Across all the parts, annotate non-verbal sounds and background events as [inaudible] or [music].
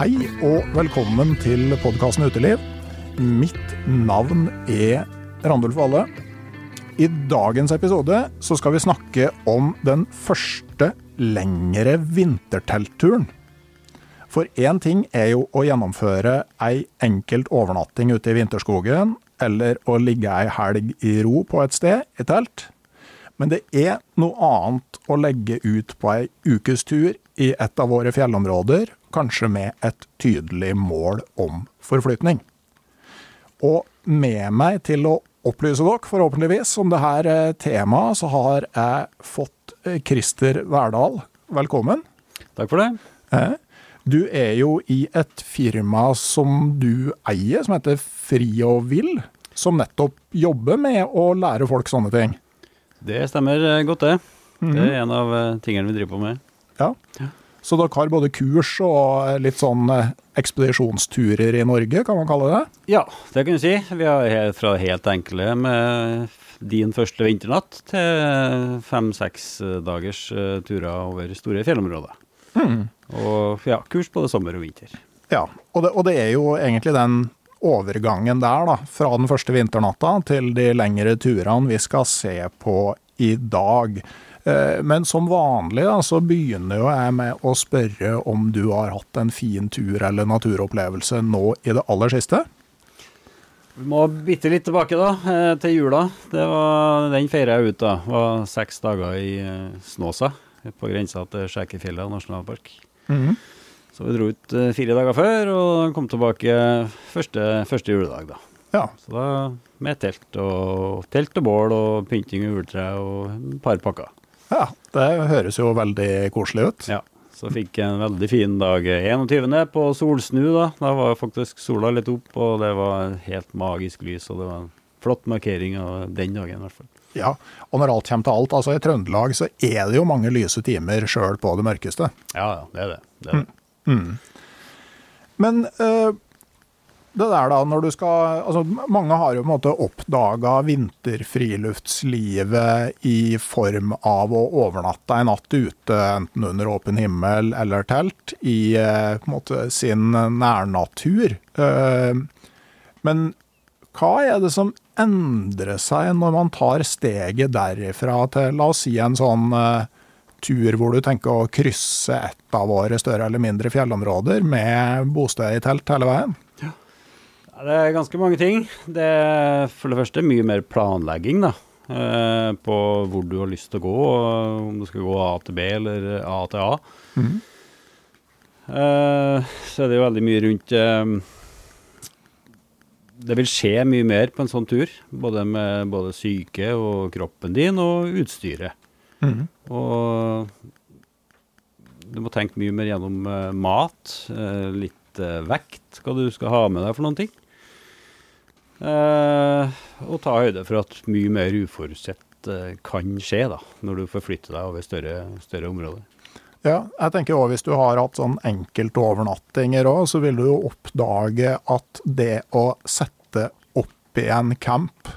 Hei og velkommen til podkasten Uteliv. Mitt navn er Randulf Valle. I dagens episode så skal vi snakke om den første lengre vinterteltturen. For én ting er jo å gjennomføre ei enkelt overnatting ute i vinterskogen, eller å ligge ei helg i ro på et sted i telt. Men det er noe annet å legge ut på ei ukes tur i et av våre fjellområder, kanskje med et tydelig mål om forflytning. Og med meg til å opplyse dere, forhåpentligvis, om dette temaet, så har jeg fått Christer Verdal. Velkommen. Takk for det. Eh, Du er jo i et firma som du eier, som heter Fri og Vill, som nettopp jobber med å lære folk sånne ting. Det stemmer eh, godt, det. Det er en av eh, tingene vi driver på med. Ja. Så dere har både kurs og litt sånn eh, ekspedisjonsturer i Norge, kan man kalle det? Ja, det kan du si. Vi har fra helt enkle med din første vinternatt til fem-seks dagers eh, turer over store fjellområder. Og ja, kurs både sommer og vinter. Ja, og det, og det er jo egentlig den overgangen der, da, fra den første vinternatta til de lengre turene vi skal se på i dag. Eh, Men som vanlig da, så begynner jo jeg med å spørre om du har hatt en fin tur eller naturopplevelse nå i det aller siste? Vi må bitte litt tilbake da, eh, til jula. Det var, den feira jeg ut da. Det var seks dager i eh, Snåsa, på grensa til Skjækerfjellet nasjonalpark. Så vi dro ut fire dager før, og kom tilbake første, første juledag da. Ja. Så da med telt og, telt og bål og pynting og juletre og et par pakker. Ja, det høres jo veldig koselig ut. Ja, så fikk jeg en veldig fin dag 21. på solsnu da. Da var faktisk sola litt opp, og det var helt magisk lys, og det var en flott markering av den dagen i hvert fall. Ja, og når alt kommer til alt, altså i Trøndelag så er det jo mange lyse timer sjøl på det mørkeste. Ja, ja, det er det. det, er det. Men eh, det der da, når du skal Altså, mange har jo på en måte oppdaga vinterfriluftslivet i form av å overnatte en natt ute, enten under åpen himmel eller telt, i eh, på en måte sin nærnatur. Eh, men hva er det som endrer seg når man tar steget derifra til, la oss si, en sånn eh, tur hvor du tenker å krysse et av våre større eller mindre fjellområder med bosted i telt hele veien? Det er ganske mange ting. Det er for det første mye mer planlegging da, eh, på hvor du har lyst til å gå, om du skal gå A til B eller A til A. Eh, så er det jo veldig mye rundt eh, Det vil skje mye mer på en sånn tur, både med både syke og kroppen din og utstyret. Og du må tenke mye mer gjennom mat, litt vekt, hva du skal ha med deg for noen ting. Eh, og ta høyde for at mye mer uforutsett eh, kan skje da, når du forflytter deg over større, større områder. Ja, jeg tenker også hvis du har hatt sånn enkeltovernattinger òg, så vil du jo oppdage at det å sette opp i en camp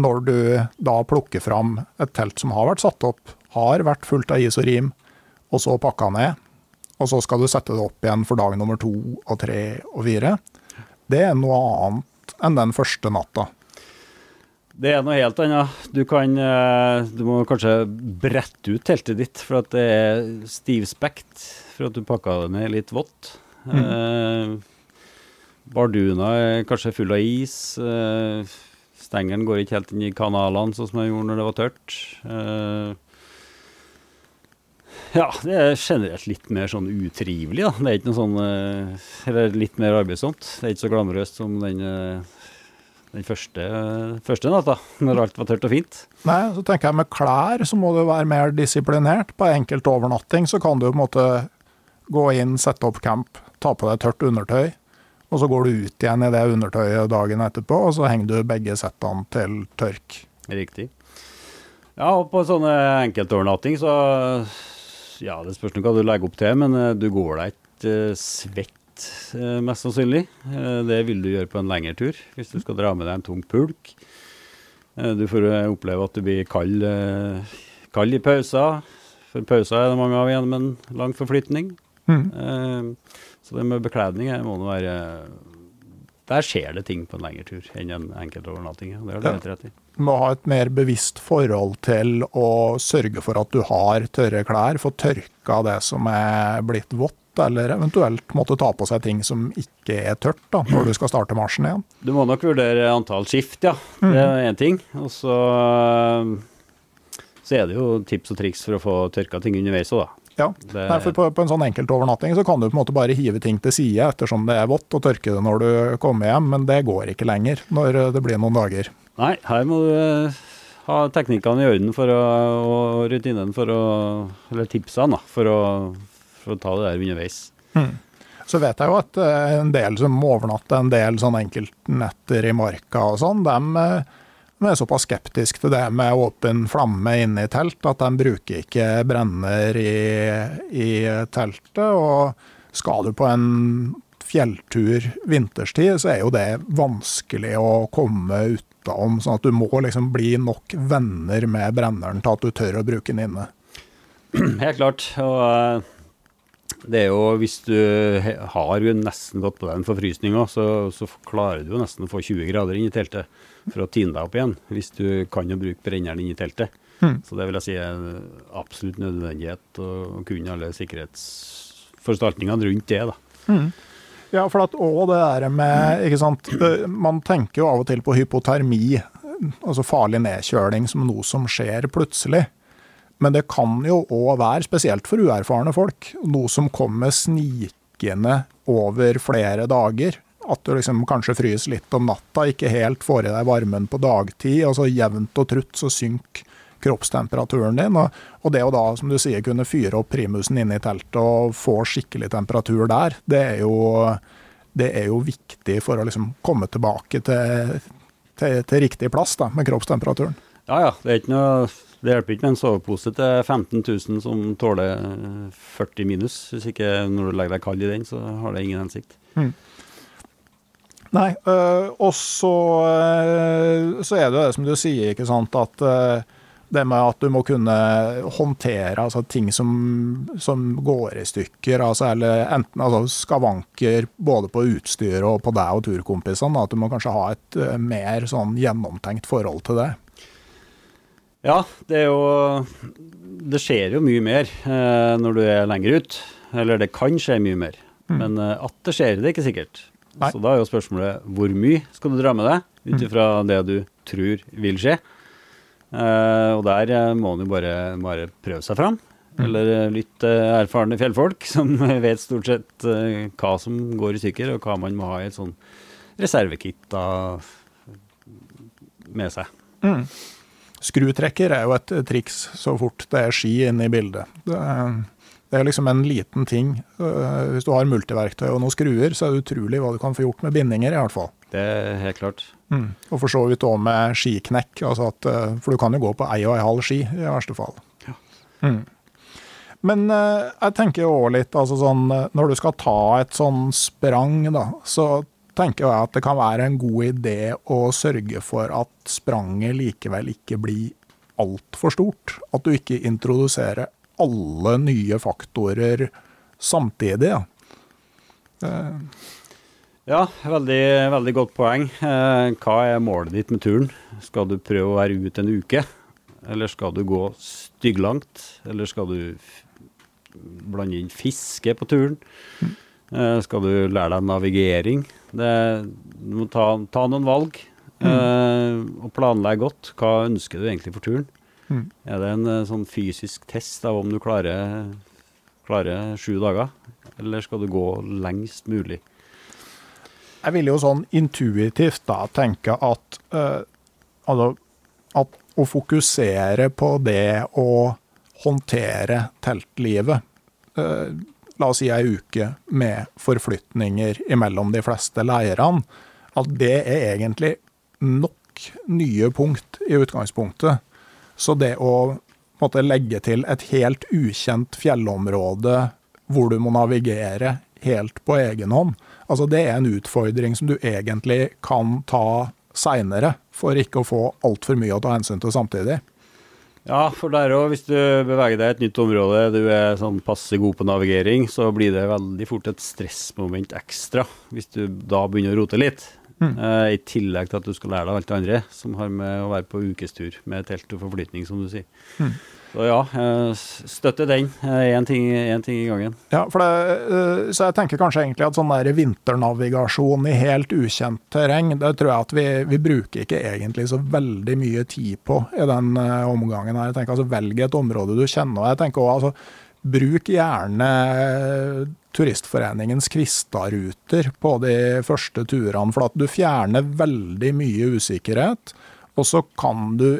når du da plukker fram et telt som har vært satt opp, har vært fullt av is og rim, og så pakka ned. Og så skal du sette det opp igjen for dag nummer to og tre og fire. Det er noe annet enn den første natta. Det er noe helt annet. Du kan eh, Du må kanskje brette ut teltet ditt, for at det er stivspekt. For at du pakka det ned litt vått. Mm. Eh, barduna er kanskje full av is. Eh, stengelen går ikke helt inn i kanalene, sånn som den gjorde når det var tørt. Eh, ja, det er generelt litt mer sånn utrivelig, da. Det er ikke noe sånn eh, Eller litt mer arbeidsomt. Det er ikke så glamorøst som den, eh, den første, første natta, når alt var tørt og fint. Nei, så tenker jeg med klær så må du være mer disiplinert. På enkelt overnatting så kan du på en måte gå inn, sette opp camp, ta på deg tørt undertøy. Og så går du ut igjen i det undertøyet dagen etterpå, og så henger du begge settene til tørk. Riktig. Ja, og på sånne enkeltovernatting så ja, det spørs hva du legger opp til, men uh, du går deg ikke uh, svett, uh, mest sannsynlig. det vil du gjøre på en lengre tur, hvis du skal dra med deg en tung pulk. du får oppleve at du blir kald, kald i pauser. For pauser er det mange av igjen med en lang forflytning. Mm. så det med bekledning må nå være Der skjer det ting på en lengre tur enn en enkeltovernatting. Det har du helt rett i må ha et mer bevisst forhold til å sørge for at du har tørre klær, få tørka det som er blitt vått, eller eventuelt måtte ta på seg ting som ikke er tørt da, når du skal starte marsjen igjen. Du må nok vurdere antall skift, ja. Det er én ting. Og så, så er det jo tips og triks for å få tørka ting underveis òg, da. Ja, det... Nei, for på, på, en sånn enkeltovernatting så kan du på en måte bare hive ting til side ettersom det er vått, og tørke det når du kommer hjem, men det går ikke lenger når det blir noen dager. Nei, her må du eh, ha teknikkene i orden for å, og rutinene for å Eller tipsene, da, for å, for å ta det der underveis. Mm. Så vet jeg jo at eh, en del som overnatter en del sånn enkeltnetter i marka og sånn, eh, de er såpass skeptiske til det med åpen flamme inne i telt at de bruker ikke brenner i, i teltet. Og skal du på en fjelltur vinterstid, så er jo det vanskelig å komme ut prata om. Sånn at du må liksom bli nok venner med brenneren til at du tør å bruke den inne. [clears throat] Helt klart. Og eh, det er jo hvis du har jo nesten gått på deg en forfrysning så, så, klarer du jo nesten å få 20 grader inn i teltet for å tine deg opp igjen. Hvis du kan jo bruke brenneren inn i teltet. Mm. Så det vil jeg si er absolutt nødvendighet å kunne alle sikkerhetsforstaltningene rundt det. da. Mm. Ja, for at, òg det der med ikke sant, Man tenker jo av og til på hypotermi, altså farlig nedkjøling, som noe som skjer plutselig. Men det kan jo òg være, spesielt for uerfarne folk, noe som kommer snikende over flere dager. At du liksom kanskje fryser litt om natta, ikke helt får i deg varmen på dagtid. og så Jevnt og trutt så synker kroppstemperaturen din. Og, det å da, som du sier, kunne fyre opp primusen inne i teltet og få skikkelig temperatur der, det er jo, det er jo viktig for å liksom komme tilbake til, til, til riktig plass da, med kroppstemperaturen. Ja ja, det, noe, det hjelper ikke med en sovepose til 15 000 som tåler 40 minus. Hvis ikke når du legger deg kald i den, så har det ingen hensikt. Mm. Nei, øh, og så, øh, så, er det jo det som du sier, ikke sant, at øh, det med at du må kunne håndtere altså, ting som, som, går i stykker, altså, eller enten altså, skavanker både på utstyret og på deg og turkompisene. At du må kanskje ha et uh, mer sånn gjennomtenkt forhold til det. Ja, det er jo Det skjer jo mye mer eh, når du er lenger ut. Eller det kan skje mye mer. Mm. Men eh, at det skjer, det er ikke sikkert. Nei. Så da er jo spørsmålet hvor mye skal du dra med deg, ut mm. ifra mm. det du tror vil skje. Uh, og der uh, må en jo bare, bare, prøve seg fram. Mm. Eller uh, litt erfarne fjellfolk [laughs] som vet stort sett hva som går i stykker, og hva man må ha i et sånn reservekit med seg. Mm. Skrutrekker er jo et triks så fort det er ski inne i bildet. Det er, det er liksom en liten ting. Hvis du har multiverktøy og noen skruer, så er det utrolig hva du kan få gjort med bindinger, i hvert fall. Det er helt klart. Mm. Og for så vidt òg med skiknekk, altså at, eh, for du kan jo gå på ei og ei halv ski i verste fall. Ja. Mm. Men uh, jeg tenker òg litt altså sånn eh, Når du skal ta et sånn sprang, da, så tenker jeg at det kan være en god idé å sørge for at spranget likevel ikke blir altfor stort. At du ikke introduserer alle nye faktorer samtidig. Ja. Ja, veldig, veldig godt poeng. Eh, hva er målet ditt med turen? Skal du prøve å være ute en uke? Eller skal du gå stygglangt? Eller skal du blande inn fiske på turen? Eh, skal du lære deg navigering? Det, du må ta, ta noen valg eh, og planlegge godt. Hva ønsker du egentlig for turen? Mm. Er det en sånn fysisk test av om du klarer, klarer sju dager? Eller skal du gå lengst mulig? Jeg vil jo sånn intuitivt da tenke at, uh, altså, at å fokusere på det å håndtere teltlivet uh, La oss si ei uke med forflytninger imellom de fleste leirene. At det er egentlig nok nye punkt i utgangspunktet. Så det å måtte legge til et helt ukjent fjellområde hvor du må navigere helt på egen hånd, Altså Det er en utfordring som du egentlig kan ta seinere, for ikke å få altfor mye å ta hensyn til samtidig. Ja, for der òg, hvis du beveger deg i et nytt område, du er sånn passe god på navigering, så blir det veldig fort et stressmoment ekstra hvis du da begynner å rote litt. Mm. Uh, I tillegg til at du skal lære deg alt det andre som har med å være på ukestur med telt og forflytning, som du sier. Mm. Så ja, støtte den. Én ting, ting, i gangen. Ja, det, eh, så jeg tenker kanskje egentlig at sånn der vinternavigasjon i helt ukjent terreng, det tror jeg at vi, vi bruker ikke egentlig så veldig mye tid på i den omgangen her. Jeg tenker altså Velg et område du kjenner. og jeg tenker også, altså, Bruk gjerne Turistforeningens Kvista-ruter på de første turene, for at du fjerner veldig mye usikkerhet. Og så kan du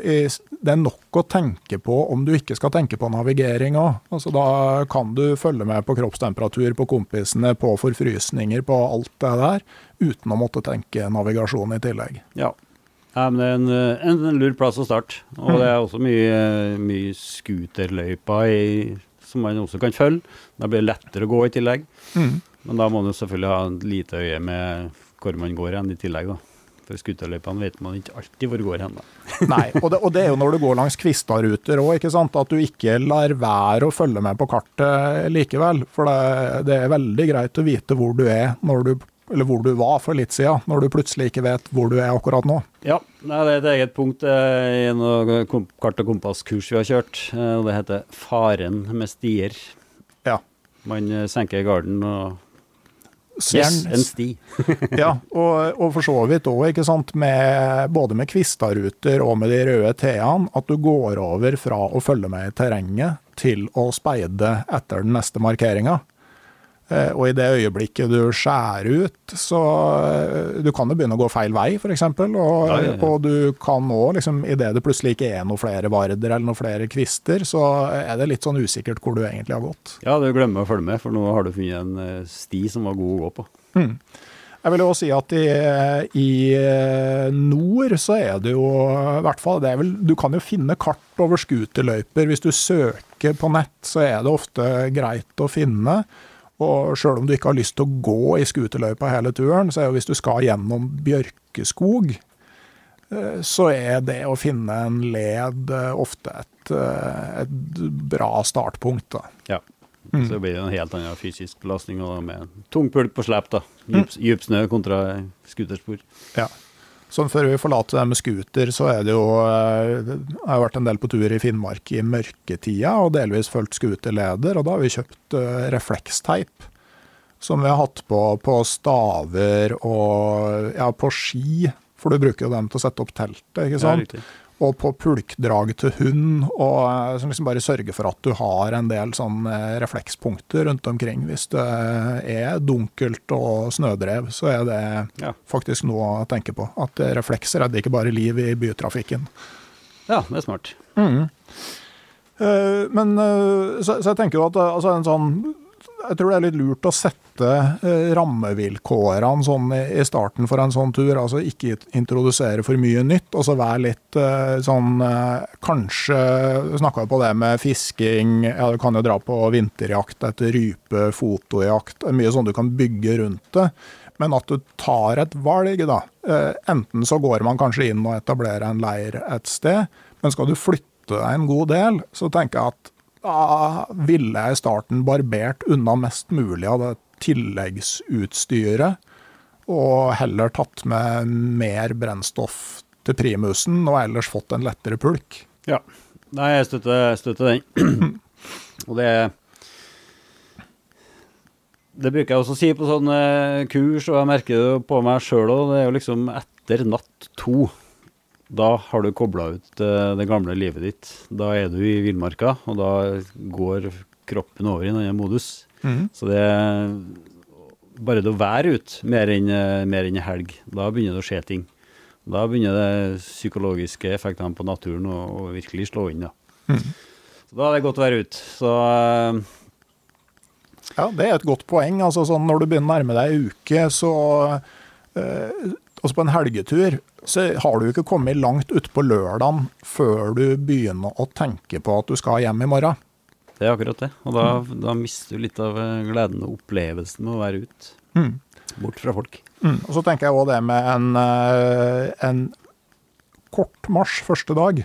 Det er nok å tenke på om du ikke skal tenke på navigering òg. Altså, da kan du følge med på kroppstemperatur, på kompisene, på forfrysninger, på alt det der, uten å måtte tenke navigasjon i tillegg. Ja. Ja, men det er en, en, en lur plass å starte. Og det er også mye, mye scooterløyper som man også kan følge. Da blir det lettere å gå i tillegg. Mm. Men da må man selvfølgelig ha et lite øye med hvor man går igjen i tillegg. da. For skuterløypene vet man ikke alltid hvor det går hen. [laughs] Nei, og det, og det, er jo når du går langs Kvistaruter òg, at du ikke lar være å følge med på kartet likevel. For det, det, er veldig greit å vite hvor du er, du, eller hvor du var for litt siden, når du plutselig ikke vet hvor du er akkurat nå. Ja, det er et eget punkt i noe kart- og kompasskurs vi har kjørt. Eh, og Det heter 'Faren med stier'. Ja. Man eh, senker garden og Yes, en sti. [laughs] ja, og, og, for så vidt òg, både med Kvista-ruter og med de røde T-ene, at du går over fra å følge med i terrenget til å speide etter den neste markeringa. Eh, og i det øyeblikket du skjærer ut, så eh, Du kan jo begynne å gå feil vei, f.eks. Og, ja, ja, ja. og du kan òg, liksom, idet det plutselig ikke er noen flere varder eller noen flere kvister, så er det litt sånn usikkert hvor du egentlig har gått. Ja, du glemmer å følge med, for nå har du funnet en eh, sti som var god å gå på. Mm. Jeg vil jo si at i, i, nord så er det jo i hvert fall det vel, Du kan jo finne kart over scooterløyper. Hvis du søker på nett, så er det ofte greit å finne. Og sjøl om du ikke har lyst til å gå i skuterløypa hele turen, så er jo hvis du skal gjennom bjørkeskog, eh, så er det å finne en led eh, ofte et, eh, et bra startpunkt. Da. Ja. Mm. Så blir det en helt annen fysisk belastning med tung pulk på slep. da. Djup, snø kontra skuterspor. Ja. Sånn Før vi forlater det med scooter, så er det jo Jeg har vært en del på tur i Finnmark i mørketida og delvis fulgt scooterleder, og da har vi kjøpt uh, refleksteip. Som vi har hatt på på staver og ja, på ski, for du bruker jo dem til å sette opp teltet, ikke sant. Ja, og på pulkdrag til hund, og eh, som liksom bare sørger for at du har en del sånn eh, reflekspunkter rundt omkring. Hvis det er dunkelt og snødrev, så er det ja. faktisk noe å tenke på. At refleks redder ikke bare liv i bytrafikken. Ja, det er smart. Mm. Eh, men så, så, jeg tenker jo at altså en sånn jeg tror det er litt lurt å sette eh, rammevilkårene sånn i starten for en sånn tur. Altså ikke introdusere for mye nytt, og så være litt eh, sånn eh, Kanskje snakka på det med fisking, ja du kan jo dra på vinterjakt etter rype, fotojakt. Mye sånn du kan bygge rundt det. Men at du tar et valg, da. Enten så går man kanskje inn og etablerer en leir et sted, men skal du flytte deg en god del, så tenker jeg at da ville jeg i starten barbert unna mest mulig av det tilleggsutstyret, og heller tatt med mer brennstoff til primusen, og ellers fått en lettere pulk. Ja. Nei, jeg støtter, støtter den. [clears throat] og det Det bruker jeg også å si på sånne kurs, og jeg merker det på meg sjøl òg. Det er jo liksom etter natt to. Da har du kobla ut uh, det gamle livet ditt. Da er du i villmarka, og da går kroppen over i en annen modus. Mhm. Så det er Bare det å være ute mer enn en helg, da begynner det å skje ting. Da begynner de psykologiske effektene på naturen å, å virkelig slå inn. Da. Mhm. Så da er det godt å være ute. Så uh, Ja, det er et godt poeng. Altså, sånn, når du begynner å nærme deg ei uke, så eh, Altså på en helgetur så har du ikke kommet langt utpå lørdagen før du begynner å tenke på at du skal hjem i morgen. det er akkurat det. Og da, da mister du litt av eh, gleden og opplevelsen med å være ute. Mm. Bort fra folk. Mm. Og så tenker jeg òg det med en, eh, en kort marsj første dag.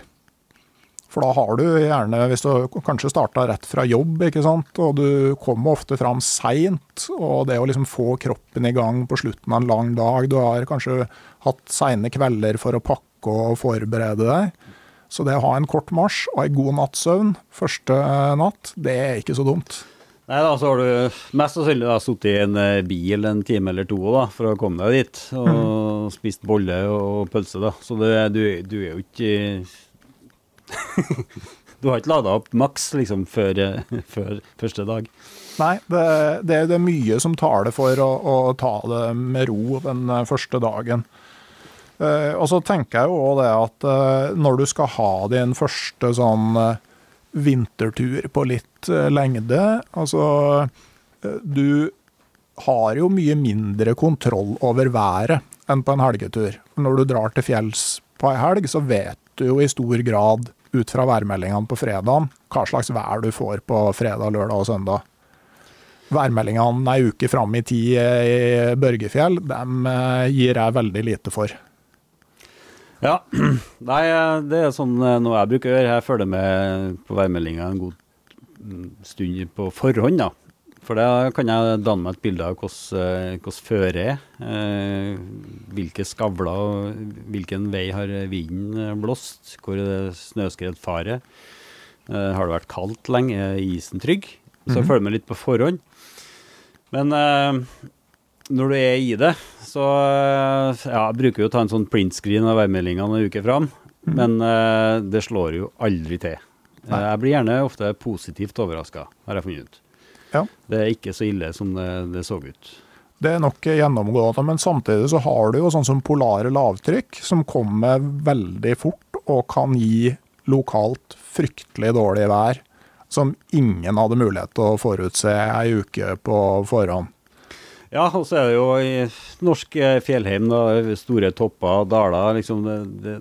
For da har du gjerne, hvis du kanskje starta rett fra jobb, ikke sant, og du kommer ofte fram seint, og det å liksom få kroppen i gang på slutten av en lang dag Du har kanskje hatt seine kvelder for å pakke og forberede deg. Så det å ha en kort marsj og ei god natts søvn første natt, det er ikke så dumt. Nei da, så har du mest sannsynlig sittet i en eh, bil en time eller to da, for å komme deg dit. Og spist bolle og pølse, da. Så det, du, du er jo ikke [laughs] Du har ikke lada opp maks liksom før, eh, [laughs] før første dag. Nei, det, det, det er mye som taler for å, å ta det med ro den eh, første dagen. Uh, og så tenker jeg jo òg det at uh, når du skal ha din første sånn uh, vintertur på litt lengde, altså Du har jo mye mindre kontroll over været enn på en helgetur. Når du drar til fjells på ei helg, så vet jo i stor grad ut fra værmeldingene på fredagen hva slags vær du får på fredag, lørdag og søndag. Værmeldingene ei uke fram i tid i Børgefjell, dem eh, gir jeg veldig lite for. Ja. [clears throat] Nei, eh, det er sånn eh, noe jeg bruker å gjøre. Jeg følger med på værmeldinga en god stund på forhånd, da. For da kan jeg danne meg et bilde av hvordan eh, hvordan føret er. Eh, hvilke skavler hvilken vei har vinden eh, blåst. Hvor er det snøskredfare? Eh, har det vært kaldt lenge? Er isen trygg? Så jeg Mhm. følger med litt på forhånd. Men eh, når du er i det, så ja, jeg bruker jo å ta en sånn printscreen av værmeldingene en uke fram. Men eh, det slår jo aldri til. Nei. jeg blir gjerne ofte positivt overraska, har jeg funnet ut. Ja. Det er ikke så ille som det, det så ut. Det er nok gjennomgående, men samtidig så har du jo sånn som polare lavtrykk, som kommer veldig fort og kan gi lokalt fryktelig dårlig vær, som ingen hadde mulighet til å forutse ei uke på forhånd. Ja, og så er det jo i norsk eh, fjellheim, da, store topper og daler. Liksom det, det,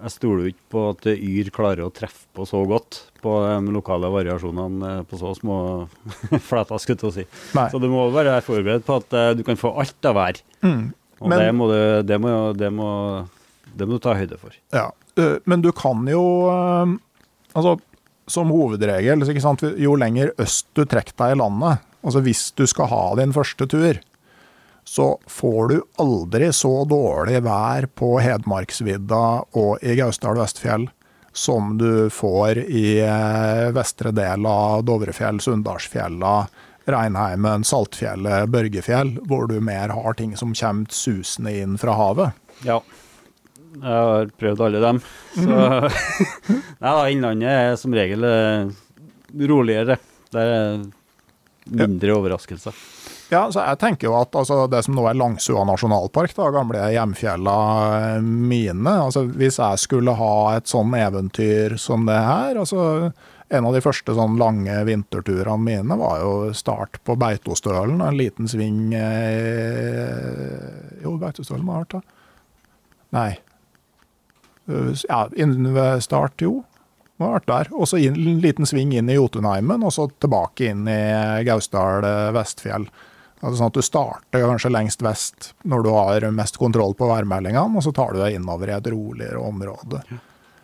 jeg stoler jo ikke på at Yr klarer å treffe på så godt på de lokale variasjonene eh, på så små [laughs] fletter, skulle jeg til å si. Nei. Så du må være forberedt på at eh, du kan få alt av vær. Mm. Og Men- det, må du, det, må, det, må, det må du ta høyde for. Ja, men du kan jo Altså, som hovedregel, jo lenger øst du trekker deg i landet, altså hvis du skal ha din første tur, så får du aldri så dårlig vær på Hedmarksvidda og i Gausdal Vestfjell som du får i eh, vestre del av Dovrefjell, Sunndalsfjella, Reinheimen, Saltfjellet, Børgefjell, hvor du mer har ting som kommer susende inn fra havet. Ja. Jeg har prøvd alle dem. Så [laughs] Nei da, Innlandet er som regel eh, roligere. Det er mindre overraskelser. Ja, så jeg tenker jo at altså, det som nå er Langsua nasjonalpark, da, gamle hjemfjella mine altså Hvis jeg skulle ha et sånn eventyr som det her altså En av de første sånn lange vinterturene mine var jo start på Beitostølen, en liten sving eh, Jo, Beitostølen var vært det. Nei. Uh, Ja, innen ved start, jo. Må ha der. Og så en liten sving inn i Jotunheimen, og så tilbake inn i Gausdal eh, Vestfjell. Altså sånn at Du starter kanskje lengst vest når du har mest kontroll på værmeldingene, og så tar du deg innover i et roligere område.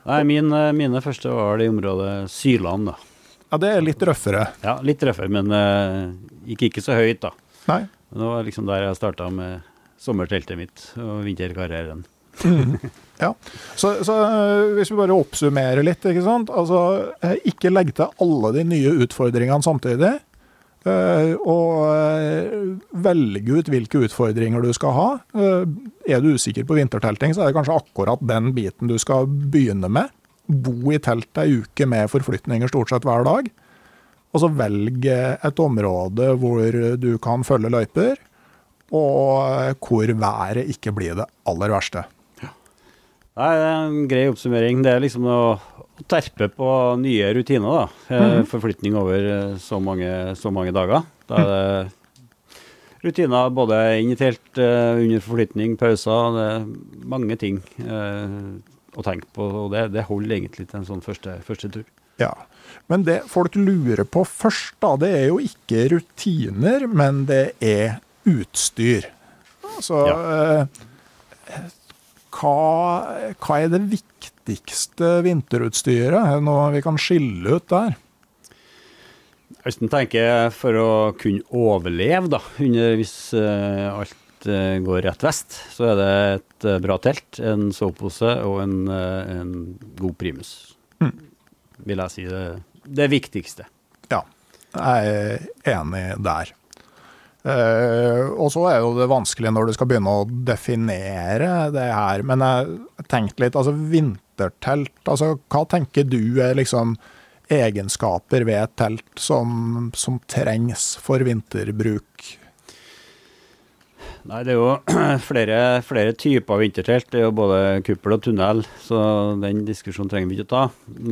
Nei, min, eh, mine første var det i området Syland, da. Ja, det er litt røffere. Ja, litt røffere, men uh, gikk ikke så høyt, da. Nei. Det var liksom der jeg starta med sommerteltet mitt og vinterkarrieren. Mm. Ja, så, så, uh, Hvis vi bare oppsummerer litt. ikke sant? Altså, Ikke legg til alle de nye utfordringene samtidig. Uh, og velge ut hvilke utfordringer du skal ha. er du usikker på vintertelting, så er det kanskje akkurat den biten du skal begynne med bo i telt ei uke med forflytninger stort sett hver dag. Og så velg et område hvor du kan følge løyper, og hvor været ikke blir det aller verste. Ja. Det er en grei oppsummering. Det er liksom å terpe på nye rutiner. da. Mm. Forflytning over eh, så mange, så mange dager. Da er det rutiner både inn i telt, eh, under forflytning, pauser. Det er mange ting å tenke på. Og det, det holder egentlig til en sånn første, første, tur. Ja, Men det folk lurer på først, da, det er jo ikke rutiner, men det er utstyr. Så ja. eh, hva, hva, er det viktigste vinterutstyret? Er noe vi kan skille ut der? Hvis en tenker for å kunne overleve da, under, hvis uh, alt uh, går rett vest, så er det et uh, bra telt, en sovepose og en, en, god primus. Mm. Vil jeg si det, det viktigste. Ja, jeg er enig der. og så er jo det vanskelig når du skal begynne å definere det her. Men jeg tenkte litt, altså vintertelt, altså hva tenker du er liksom egenskaper ved et telt som, som trengs for vinterbruk Nei, det er jo [clears throat] flere, flere, typer vintertelt. Det er jo både kuppel og tunnel, så den diskusjonen trenger vi ikke å ta.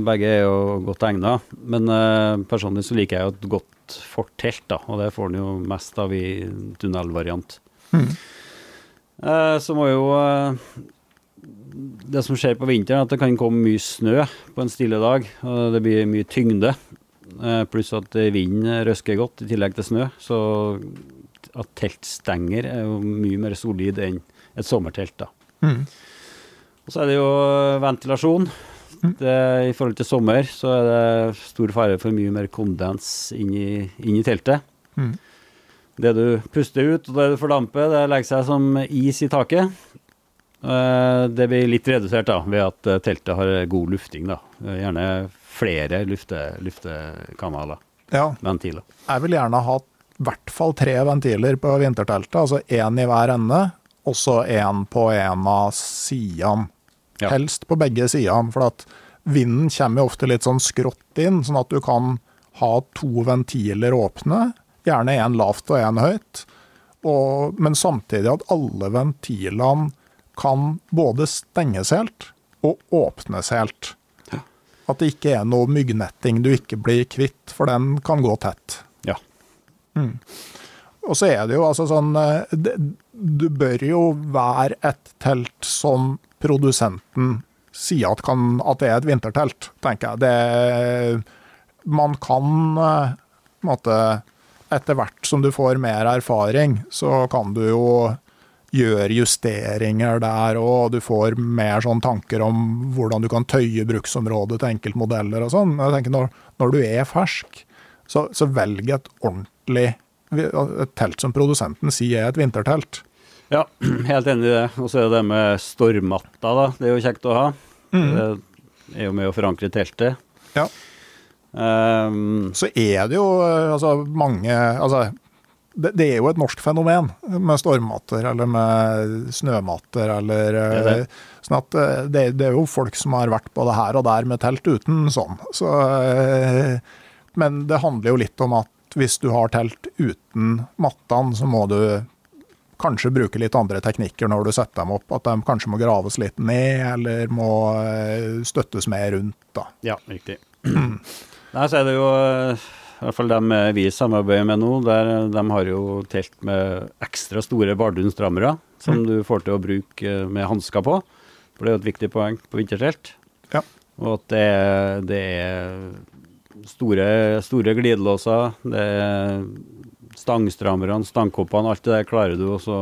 Begge er jo godt egnet. Men uh, personlig så liker jeg jo et godt fortelt, da, og det får en jo mest av i tunnelvariant. Mm. Uh, så må jo uh, Det som skjer på vinteren, at det kan komme mye snø på en stille dag. og Det blir mye tyngde. Pluss at vinden røsker godt i tillegg til snø. Så at teltstenger er jo mye mer solid enn et sommertelt. da. Mm. Og så er det jo ventilasjon. Mm. Det, I forhold til sommer så er det stor fare for mye mer kondens inn i, inn i teltet. Mm. Det du puster ut og det du fordamper, det legger seg som is i taket. Eh, det blir litt redusert da, ved at eh, teltet har god lufting. da. Gjerne flere lufte, luftekanaler. Ja. Ventiler. Jeg vil gjerne ha i hvert fall tre ventiler på vinterteltet, altså én i hver ende, og så én på en av sidene. Ja. Helst på begge sidene, for at vinden kommer ofte litt sånn skrått inn, sånn at du kan ha to ventiler åpne, gjerne én lavt og én høyt, og, men samtidig at alle ventilene kan både stenges helt og åpnes helt. Ja. At det ikke er noe myggnetting du ikke blir kvitt, for den kan gå tett. Mm. Og så er det jo altså sånn eh, Du bør jo være et telt som produsenten sier at, kan, at det er et vintertelt, tenker jeg. Det, man kan eh, på en måte Etter hvert som du får mer erfaring, så kan du jo gjøre justeringer der og du får mer sånn tanker om hvordan du kan tøye bruksområdet til enkeltmodeller og sånn. Jeg tenker når, når du er fersk, så, så velg et ordentlig ordentlig et telt som produsenten sier er et vintertelt. Ja, [clears throat] helt enig i det. Og så er det det med stormatta, da. Det er jo kjekt å ha. Mm. Det er jo med å forankre teltet. Ja. Um, så er det jo eh, altså mange Altså det, det, er jo et norsk fenomen med stormmatter eller med snømatter eller det det. Eh, sånn at eh, det, er jo folk som har vært både her og der med telt uten sånn. Så, men det handler jo litt om at hvis du har telt uten mattene, så må du kanskje bruke litt andre teknikker når du setter dem opp. At de kanskje må graves litt ned, eller må eh, støttes mer rundt. da. Ja, riktig. [clears throat] Nei, så er det jo eh, i hvert fall dem vi samarbeider med nå, der, de har jo telt med ekstra store bardunstrammere, som mm. du får til å bruke eh, med hansker på. For det er jo et viktig poeng på vintertelt. Ja. Og at det, det er store, store glidelåser. Det er stangstrammerne, stangkoppene, alt det der klarer du også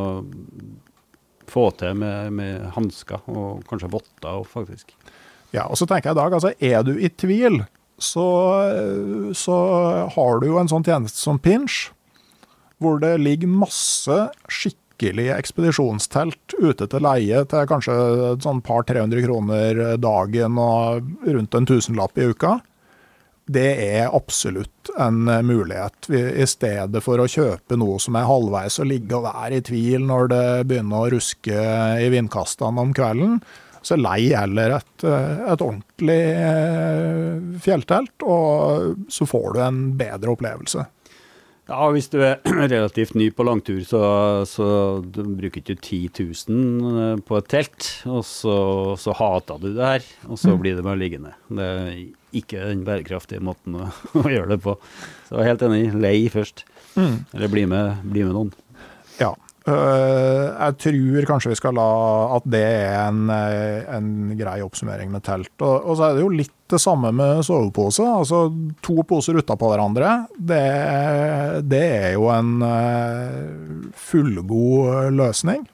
få til med, med hansker og kanskje votter faktisk. Ja, og så tenker jeg i dag, altså er du i tvil, så, så har du jo en sånn tjeneste som Pinch, hvor det ligger masse skikkelig ekspedisjonstelt ute til leie til kanskje et sånn par 300 kroner dagen og rundt en tusenlapp i uka. Det er absolutt en mulighet, i stedet for å kjøpe noe som er halvveis og ligge og være i tvil når det begynner å ruske i vindkastene om kvelden så lei heller et, et ordentlig eh, fjelltelt, og så får du en bedre opplevelse. Ja, Hvis du er [clears throat] relativt ny på langtur, så, så du bruker ikke 10 000 eh, på et telt, og så, så hater du det her, og så mm. blir det bare liggende. Det er ikke den bærekraftige måten å, [laughs] å gjøre det på. Så jeg er helt enig. Lei først. Mm. Eller bli med, bli med noen. Ja. Eh, jeg tror kanskje vi skal la at det er en, eh, en grei oppsummering med telt. Og, og, så er det jo litt det samme med sovepose. Altså to poser utapå hverandre. Det, det, er jo en eh, fullgod løsning.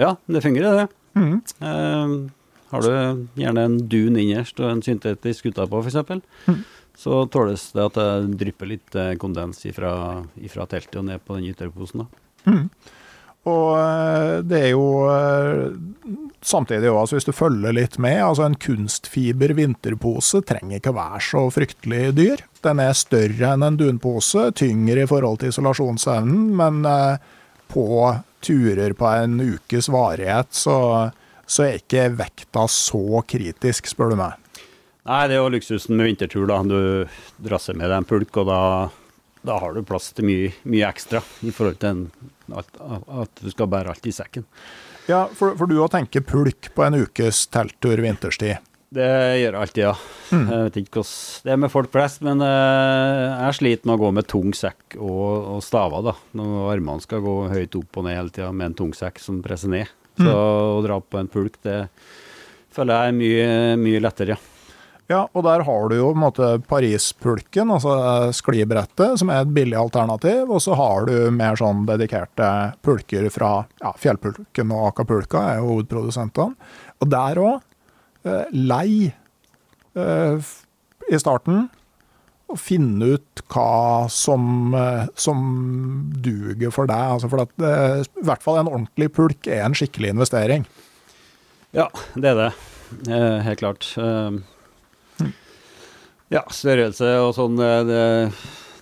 Ja, det fungerer, det. Mm. Eh, har du gjerne en dun innerst og en syntetisk utapå, f.eks., mm. så tåles det at det drypper litt kondens ifra, ifra teltet og ned på den ytterposen. da. Mm. Og eh, det er jo eh, samtidig òg, altså hvis du følger litt med, altså en kunstfiber vinterpose trenger ikke være så fryktelig dyr. Den er større enn en dunpose, tyngre i forhold til isolasjonsevnen, men eh, på turer på en ukes varighet så, så er ikke vekta så kritisk, spør du meg. Nei, det er jo luksusen med vintertur, da. Du drasser med deg en pulk, og da da har du plass til mye, mye ekstra i forhold til en, at, at, du skal bære alt i sekken. Ja, for, for du å tenke pulk på en ukes telttur vinterstid? Det gjør jeg alltid, ja. Mm. Jeg vet ikke hvordan det er med folk flest, men uh, jeg sliter med å gå med tung sekk og, og staver. da. Når armene skal gå høyt opp og ned hele tida med en tung sekk som presser ned. Så mm. å dra på en pulk, det føler jeg er mye, mye lettere, ja. Ja, og der har du jo på en måte Parispulken, altså sklibrettet, som er et billig alternativ. Og så har du mer sånn dedikerte pulker fra ja, Fjellpulken og Acapulca, er jo hovedprodusentene. Og der òg, eh, lei eh, i starten. Og finne ut hva som, eh, som duger for deg. Altså for at, eh, I hvert fall en ordentlig pulk er en skikkelig investering. Ja, det er det. Eh, helt klart. Eh, ja, størrelse og sånn, det,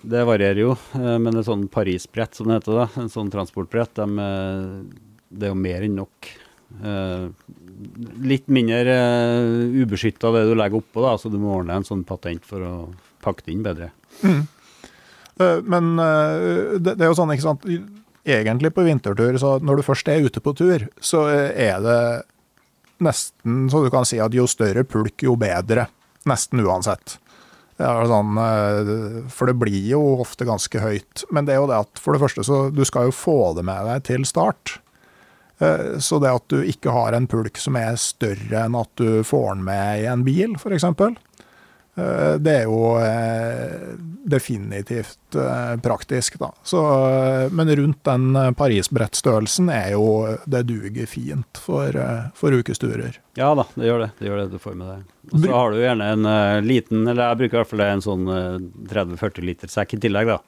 det varierer jo. Eh, men et sånn Paris-brett, som det heter, da, en sånn transportbrett, de, eh, det er jo mer enn nok. Eh, litt mindre ubeskytta det du legger oppå, da, så du må ordne en sånn patent for å pakke det inn bedre. Mm. Men det, det er jo sånn, ikke sant egentlig på vintertur, så når du først er ute på tur, så er det nesten så du kan si at jo større pulk, jo bedre. Nesten uansett. Sånn, eh, for det blir jo ofte ganske høyt. Men det er jo det at for det første så du skal jo få det med deg til start. Eh, så det at du ikke har en pulk som er større enn at du får den med i en bil, f.eks., det er jo eh, definitivt eh, praktisk, da. Så, men rundt den Paris-brettstørrelsen er jo Det duger fint for, for, ukesturer. Ja da, det gjør det. Det gjør det du får med deg. Og så har du gjerne en liten, eller jeg bruker i hvert fall en sånn uh, 30-40 liter sekk i tillegg, da.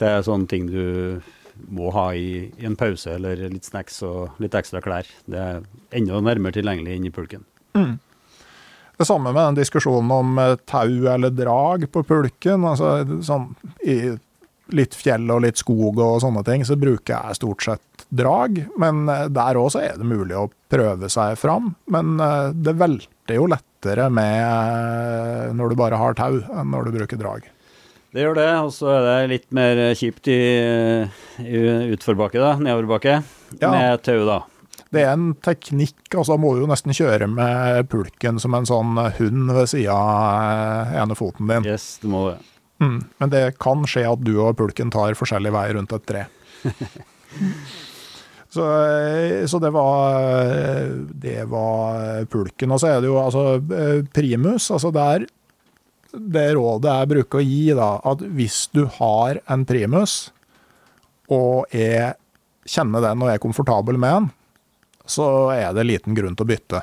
Det er sånne ting du må ha i, i, en pause, eller litt snacks og litt ekstra klær. Det er enda nærmere tilgjengelig inni pulken. Mm. Det samme med den diskusjonen om eh, tau eller drag på pulken. altså sånn, I litt fjell og litt skog og sånne ting, så bruker jeg stort sett drag. Men eh, der òg er det mulig å prøve seg fram. Men eh, det velter jo lettere med når du bare har tau, enn når du bruker drag. Det gjør det, og så er det litt mer kjipt i, i utforbakke, da, nedoverbakke, ja. med tau, da. Det er en teknikk, altså må jo nesten kjøre med pulken som en sånn hund ved sida av ene foten din. Yes, det må det. Mm, men det kan skje at du og pulken tar forskjellig vei rundt et tre. [laughs] så, så, det var det var pulken. Og så er det jo altså primus. altså der det rådet jeg bruker å gi, da, at hvis du har en primus, og jeg kjenner den og er komfortabel med den, så er det liten grunn til å bytte.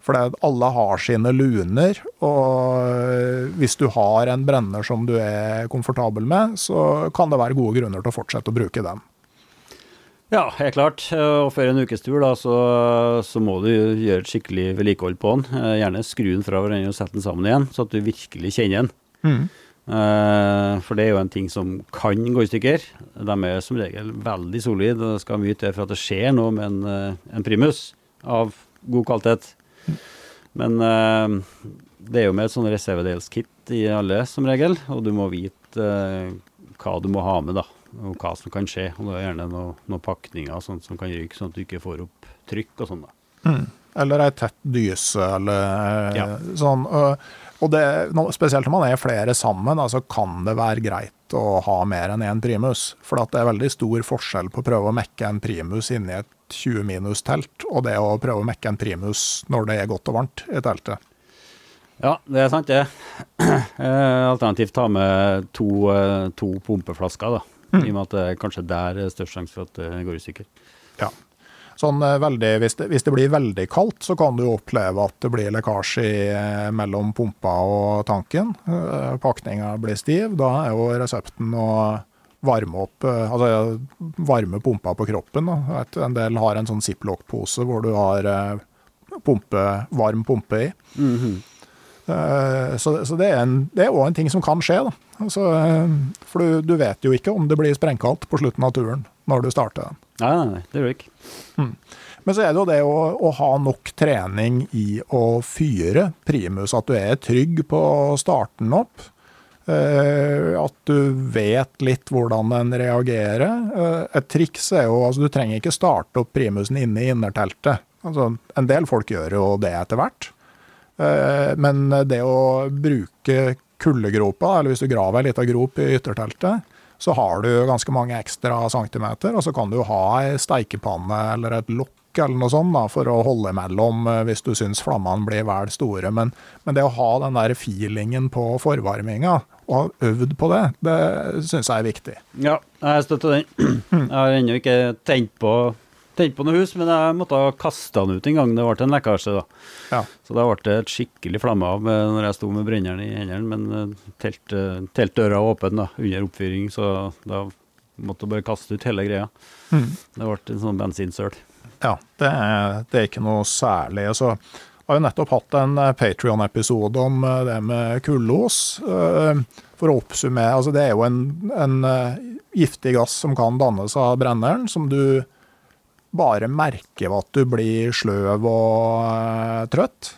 For alle har sine luner, og hvis du har en brenner som du er komfortabel med, så kan det være gode grunner til å fortsette å bruke den. Ja, helt klart. Og før en ukes tur da, så, så, må du gjøre et skikkelig vedlikehold på den. Gjerne skru den fra hverandre og sette den sammen igjen, så at du virkelig kjenner den. Mm. Uh, for det er jo en ting som kan gå i stykker. De er som regel veldig solide. Det skal mye til for at det skjer noe med en, uh, en primus av god kvalitet. Men uh, det er jo med et sånn reservedelskit i alle som regel, og du må vite hva du må ha med, da. Og hva som kan skje. Og det er gjerne noen noe pakninger sånt som kan ryke, sånn at du ikke får opp trykk og sånn. da. Mm. Eller ei tett dyse, eller ja. sånn. Og det, spesielt når man er flere sammen, så kan det være greit å ha mer enn én primus. For det er veldig stor forskjell på å prøve å mekke en primus inni et 20 minus-telt, og det å prøve å mekke en primus når det er godt og varmt i teltet. Ja, det er sant det. [clears throat] Eh, alternativt ta med to, eh, to pumpeflasker, da. Mm. I og med at det er kanskje der er størst sjanse for at det går i stykker. Ja. Sånn eh, veldig, hvis, det, hvis, det, blir veldig kaldt, så kan du oppleve at det blir lekkasje eh, mellom pumpa og tanken. Eh, Pakninga blir stiv. Da er jo resepten å varme opp altså varme pumpa på kroppen. Da. En del har en sånn ziplock-pose hvor du har pumpe, varm pumpe i. Mm -hmm. Så, så, det er òg en, en, ting som kan skje. Altså, for du, du, vet jo ikke om det blir sprengkaldt på slutten av turen når du starter den. Nei, nei, det gjør det ikke. Mm. Men så er det jo det å, å, ha nok trening i å fyre primus, at du er trygg på å starte den opp. Uh, at du vet litt hvordan den reagerer. Uh, et triks er jo altså Du trenger ikke starte opp primusen inne i innerteltet. Altså, en del folk gjør jo det etter hvert. Uh, men det å bruke kuldegropa, eller hvis du graver ei lita grop i ytterteltet, så har du ganske mange ekstra centimeter, og så kan du ha ei steikepanne eller et lokk eller noe sånt da, for å holde mellom eh, hvis du syns flammene blir vel store. Men, men, det å ha den der feelingen på forvarminga, og ha øvd på det, det syns jeg er viktig. Ja, jeg støtter den. [clears throat] Jeg har ennå ikke tent på tent på noe hus, men jeg måtte ha kasta den ut en gang det ble en lekkasje. da. Ja. Så da ble det et skikkelig flamme av når jeg sto med brenneren i hendene. Men eh, telt, eh, teltdøra var åpen da, under oppfyring, så da måtte jeg bare kaste ut hele greia. Mm. Det ble en sånn bensinsøl. Ja, det er, det er, ikke noe særlig. Altså, jeg har jo nettopp hatt en eh, Patrion-episode om det med kullås. For å oppsummere, altså det er jo en, en giftig gass som kan dannes av brenneren, som du bare merker at du blir sløv og uh, trøtt,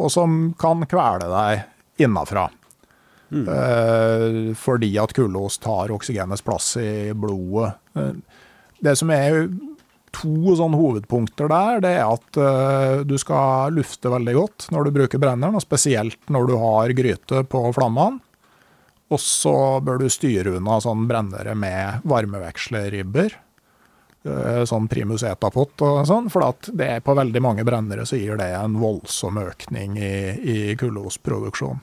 og som kan kvele deg innafra. Mm. Uh, fordi at kullost tar oksygenets plass i blodet. Uh, det som er to sånn hovedpunkter der, det er at du skal lufte veldig godt når du bruker brenneren, og spesielt når du har gryte på flammene. Og så bør du styre unna sånn brennere med varmevekslerribber. Eh, sånn primus etapot og sånn, for at det er på veldig mange brennere så gir det en voldsom økning i, i kullosproduksjon.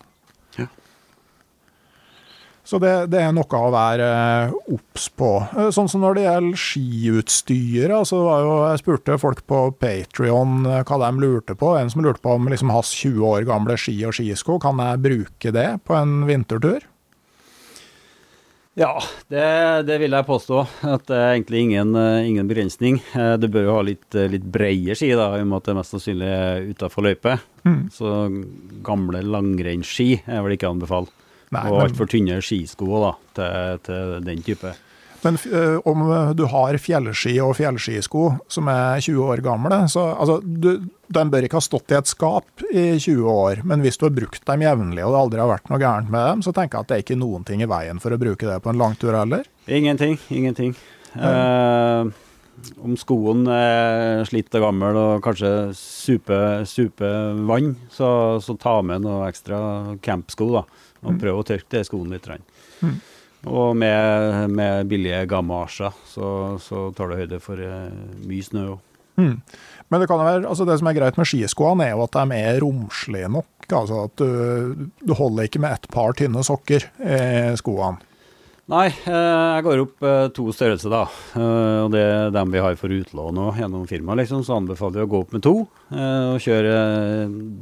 Ja. Så det, det, er noe å være eh, obs på. Eh, sånn som når det gjelder skiutstyret. Altså jo, jeg spurte folk på Patrion hva de lurte på. En som lurte på om liksom hans 20 år gamle ski og skisko, kan jeg bruke det på en vintertur? Ja, det, det, vil jeg påstå. At det er egentlig ingen, eh, ingen begrensning. Eh, du bør jo ha litt, eh, litt breie ski, da, i og med at det mest sannsynlig er utafor løype. Mm. Så gamle langrennsski er vel ikke å anbefale. Og altfor tynne skisko da, til, til den type. Men uh, om eh, du har fjellski og fjellskisko som er 20 år gamle, så altså, du, de bør ikke ha stått i et skap i 20 år. Men hvis du har brukt dem jevnlig og det aldri har vært noe gærent med dem, så tenker jeg at det er ikke noen ting i veien for å bruke det på en langtur heller. Ingenting. Ingenting. Uh, om skoen er slitt og gammel og kanskje super, super vann, så, så, ta med noe ekstra campsko da, og mm. prøv å tørke det skoene litt. Mm. Og med, med billige gamasjer så, så, tar det høyde for uh, mye snø òg. Mm. Men det, kan være, altså det som er greit med skiskoene, er jo at de er romslige nok. Altså at du, du holder ikke med et par tynne sokker i skoene. Nei, eh, jeg går opp eh, to størrelser, da. Eh, og det er dem vi har for utlån og gjennom firmaet, liksom. Så anbefaler jeg å gå opp med to og kjøre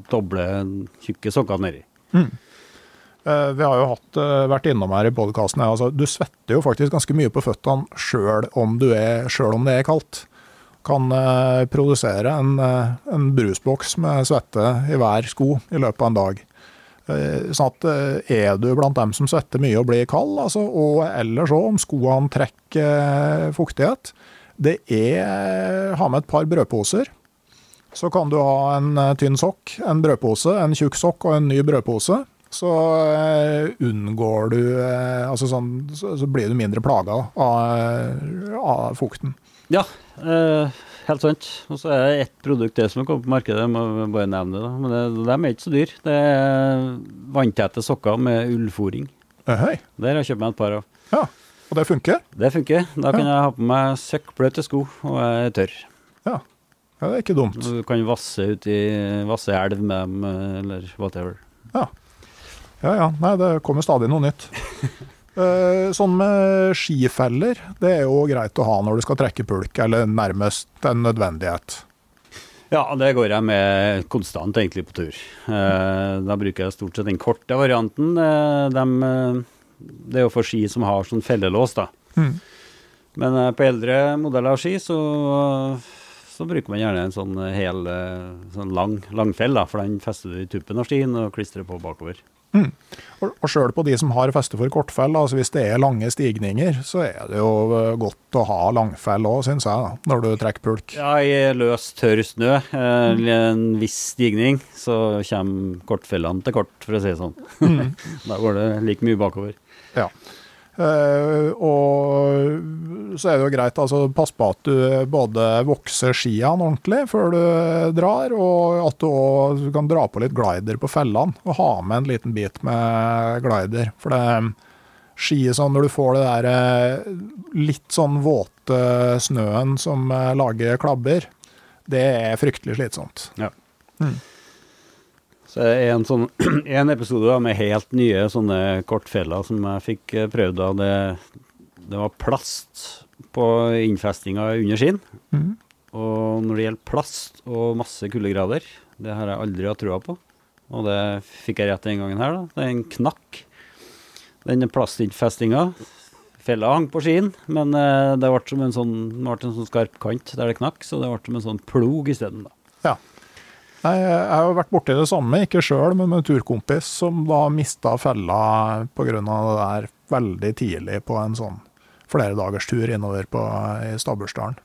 doble tjukke sokker nedi. Mm. Vi har jo hatt, vært innom her i podkasten. Altså, du svetter jo faktisk ganske mye på føttene sjøl om, om, det er kaldt. Kan produsere en, en brusboks med svette i hver sko i løpet av en dag. Uh, sånn at eh, Er du blant dem som svetter mye og blir kald, altså, og ellers òg om skoene trekker eh, fuktighet, det er Ha med et par brødposer. Så kan du ha en tynn sokk, en brødpose, en tjukk sokk og en ny brødpose. Så unngår du Altså sånn, så blir du mindre plaga av, av fukten. Ja, eh, helt sant. Og så er det ett produkt det som er kommet på markedet, jeg må bare nevne det. da. Men det, de er ikke så dyr. Det er vanntette sokker med ullfòring. Hei. Der har jeg kjøpt meg et par av. Ja, Og det funker? Det funker. Da kan ja. jeg ha på meg søkkbløte sko og jeg er tørr. Ja. ja, det er ikke dumt. Du kan vasse ut i vasse elv med dem, eller whatever. Ja. Ja ja. Nei, det kommer stadig noe nytt. [laughs] Eh, sånn med skifeller, det er jo greit å ha når du skal trekke pulk, eller nærmest en nødvendighet. Ja, det går jeg med konstant egentlig på tur. Eh, da bruker jeg stort sett den korte varianten. Eh, de, det er jo for ski som har sånn fellelås, da. Mm. Men på eldre modeller av ski så, så, bruker man gjerne en sånn hel sånn lang, langfell, da, for den fester du i tuppen av skien og klistrer på bakover. Mm. Og, og sjøl på de som har feste for kortfell, altså hvis det er lange stigninger, så er det jo eh, godt å ha langfell òg, syns jeg, da, når du trekker pulk. Ja, i løs, tørr snø, eh, en viss stigning, så kommer kortfellene til kort, for å si det sånn. Mm. [laughs] da går det like mye bakover. Ja. Uh, og så er det jo greit, altså pass på at du både vokser skiene ordentlig før du drar, og at du òg kan dra på litt glider på fellene. Og ha med en liten bit med glider. For det ski sånn når du får det der eh, litt sånn våte snøen som eh, lager klabber, det er fryktelig slitsomt. Ja. Mm. Så en, sånn, [clears throat] en episode da, med helt nye sånne kortfeller som jeg fikk eh, prøvd av. Det, det var plast på innfestinga under skinn. Mm. Og når det gjelder plast og masse kuldegrader, det har jeg aldri hatt trua på. Og det fikk jeg rett den gangen her. da. Det er en knakk. Den plastinnfestinga. Fella hang på skien, men eh, det ble som en sånn, ble en sånn skarp kant der det knakk, så det ble som en sånn plog isteden. Ja. Nei, jeg har jo vært borti det samme, ikke sjøl, men med en turkompis som da mista fella pga. det der veldig tidlig på en sånn flere dagers tur innover på, i Stabbursdalen.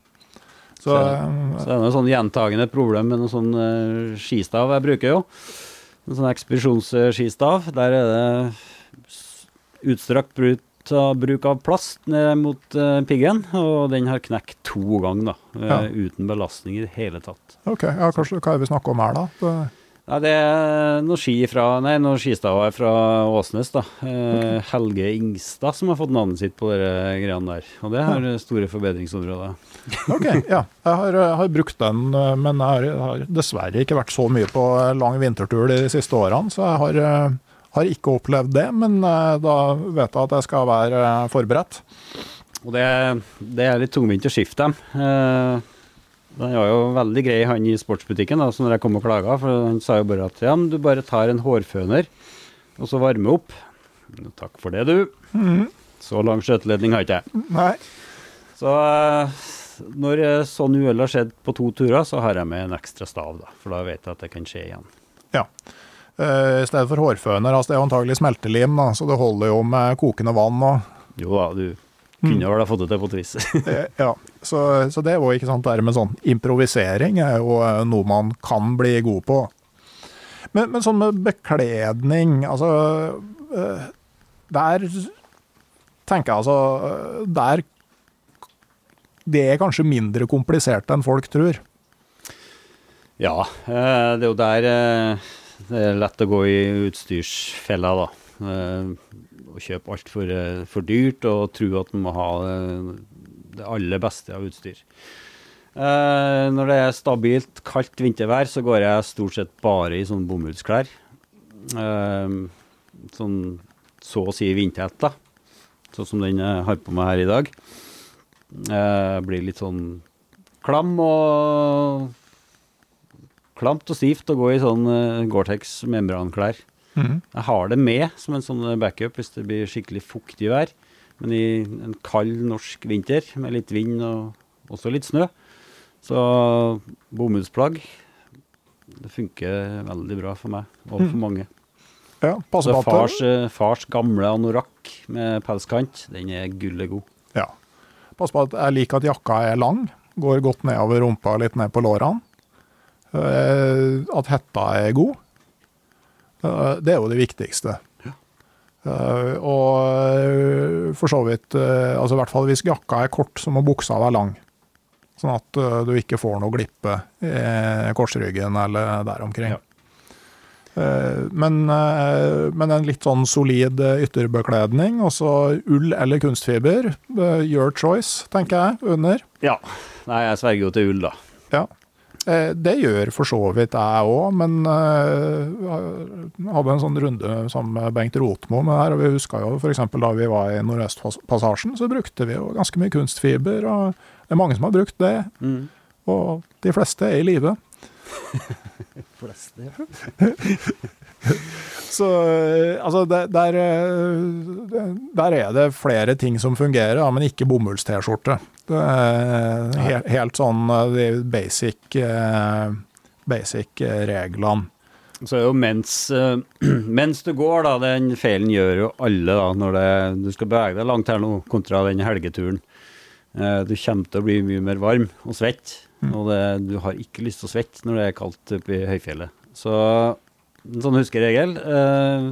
Så, så, så det er noe sånn gjentagende problem med noen sånn uh, skistav jeg bruker jo. En sånn ekspedisjonsskistav. Der er det utstrakt bruk av, bruk av plast ned mot uh, piggen, og den har knekt to ganger, da. Uh, ja. Uten belastning i det hele tatt. Ok, ja, Hva er det vi snakker om her, da? Det... Ja, det er noen ski fra, nei, noen skistaver fra Åsnes. da. Eh, okay. Helge Ingstad som har fått navnet sitt på de greiene der. Og det har store forbedringsområder. ok, ja. Jeg har, jeg har, brukt den, men jeg har, dessverre ikke vært så mye på lang vintertur de siste årene. Så jeg har har ikke opplevd det, men eh, da vet jeg at jeg skal være eh, forberedt. Og det, det er litt tungvint å skifte dem. Eh, den var jo veldig grei, han i sportsbutikken, da, så når jeg kom og klaga. For han sa jo bare at ja, men du bare tar en hårføner, og så varmer opp. Takk for det, du. Mm. Så lang skjøteledning har ikke jeg. Nei. Så når sånn uhell har skjedd på to turer, så har jeg med en ekstra stav, da. For da vet jeg at det kan skje igjen. Ja. Uh, I stedet for hårføner. Altså det er jo antagelig smeltelim, da, så det holder jo med kokende vann. Og jo da, du kunne mm. vel ha fått det til på et vis. [laughs] ja, så, så, det er jo ikke sant, det med sånn improvisering er jo eh, noe man kan bli god på. Men, men sånn med bekledning, altså uh, Der tenker jeg altså Der Det er kanskje mindre komplisert enn folk tror. Ja, det er jo der det er lett å gå i utstyrsfella, da. Eh, og kjøpe altfor eh, for dyrt og tro at man må ha eh, det aller beste av utstyr. Eh, når det er stabilt, kaldt vintervær, så går jeg stort sett bare i sånn bomullsklær. Eh, sånn så å si vindtett, da. sånn som den jeg har på meg her i dag. Eh, blir litt sånn klam og Klamt og stivt å gå i sånn uh, Gore-Tex membranklær. Mm. Jeg har det med som en sånn backup hvis det blir skikkelig fuktig vær. Men i en kald norsk vinter med litt vind og også litt snø, så bomullsplagg det funker veldig bra for meg og for mange. Ja, Så fars, eh, fars gamle anorakk med pelskant, den er gullet god. Ja. Pass på at jeg liker at jakka er lang. Går godt nedover rumpa og litt ned på lårene. Eh, At hetta er god. Eh, Det er jo det viktigste. Ja. Og eh, for så vidt Altså i hvert fall hvis jakka er kort, så må buksa være lang. Sånn at du ikke får noe glippe i korsryggen eller der omkring. Ja. Men, men en litt sånn solid ytterbekledning, også ull eller kunstfiber. Your choice, tenker jeg, under. Ja. Nei, jeg sverger jo til ull, da. Ja. Eh, Det gjør for så vidt jeg òg, men eh, jeg hadde en sånn runde sammen med Bengt Rotmo med her, og vi huska jo f.eks. da vi var i Nordøstpassasjen, så brukte vi jo ganske mye kunstfiber, og det er mange som har brukt det, Mm. og de fleste er i live. [laughs] [laughs] Så eh, altså, der, der, der er det flere ting som fungerer, men ikke bomulls-T-skjorte. Er helt, helt sånn eh, de basic, eh, basic eh, reglene. Så er jo mens, eh, [clears throat] mens du går, da, den feilen gjør jo alle da, når det, du skal bevege deg langt her nå, kontra den helgeturen. Eh, du kommer til å bli mye mer varm og svett, og det, du har ikke lyst til å svette når det er kaldt oppe i høyfjellet. Så en sånn huskeregel, eh,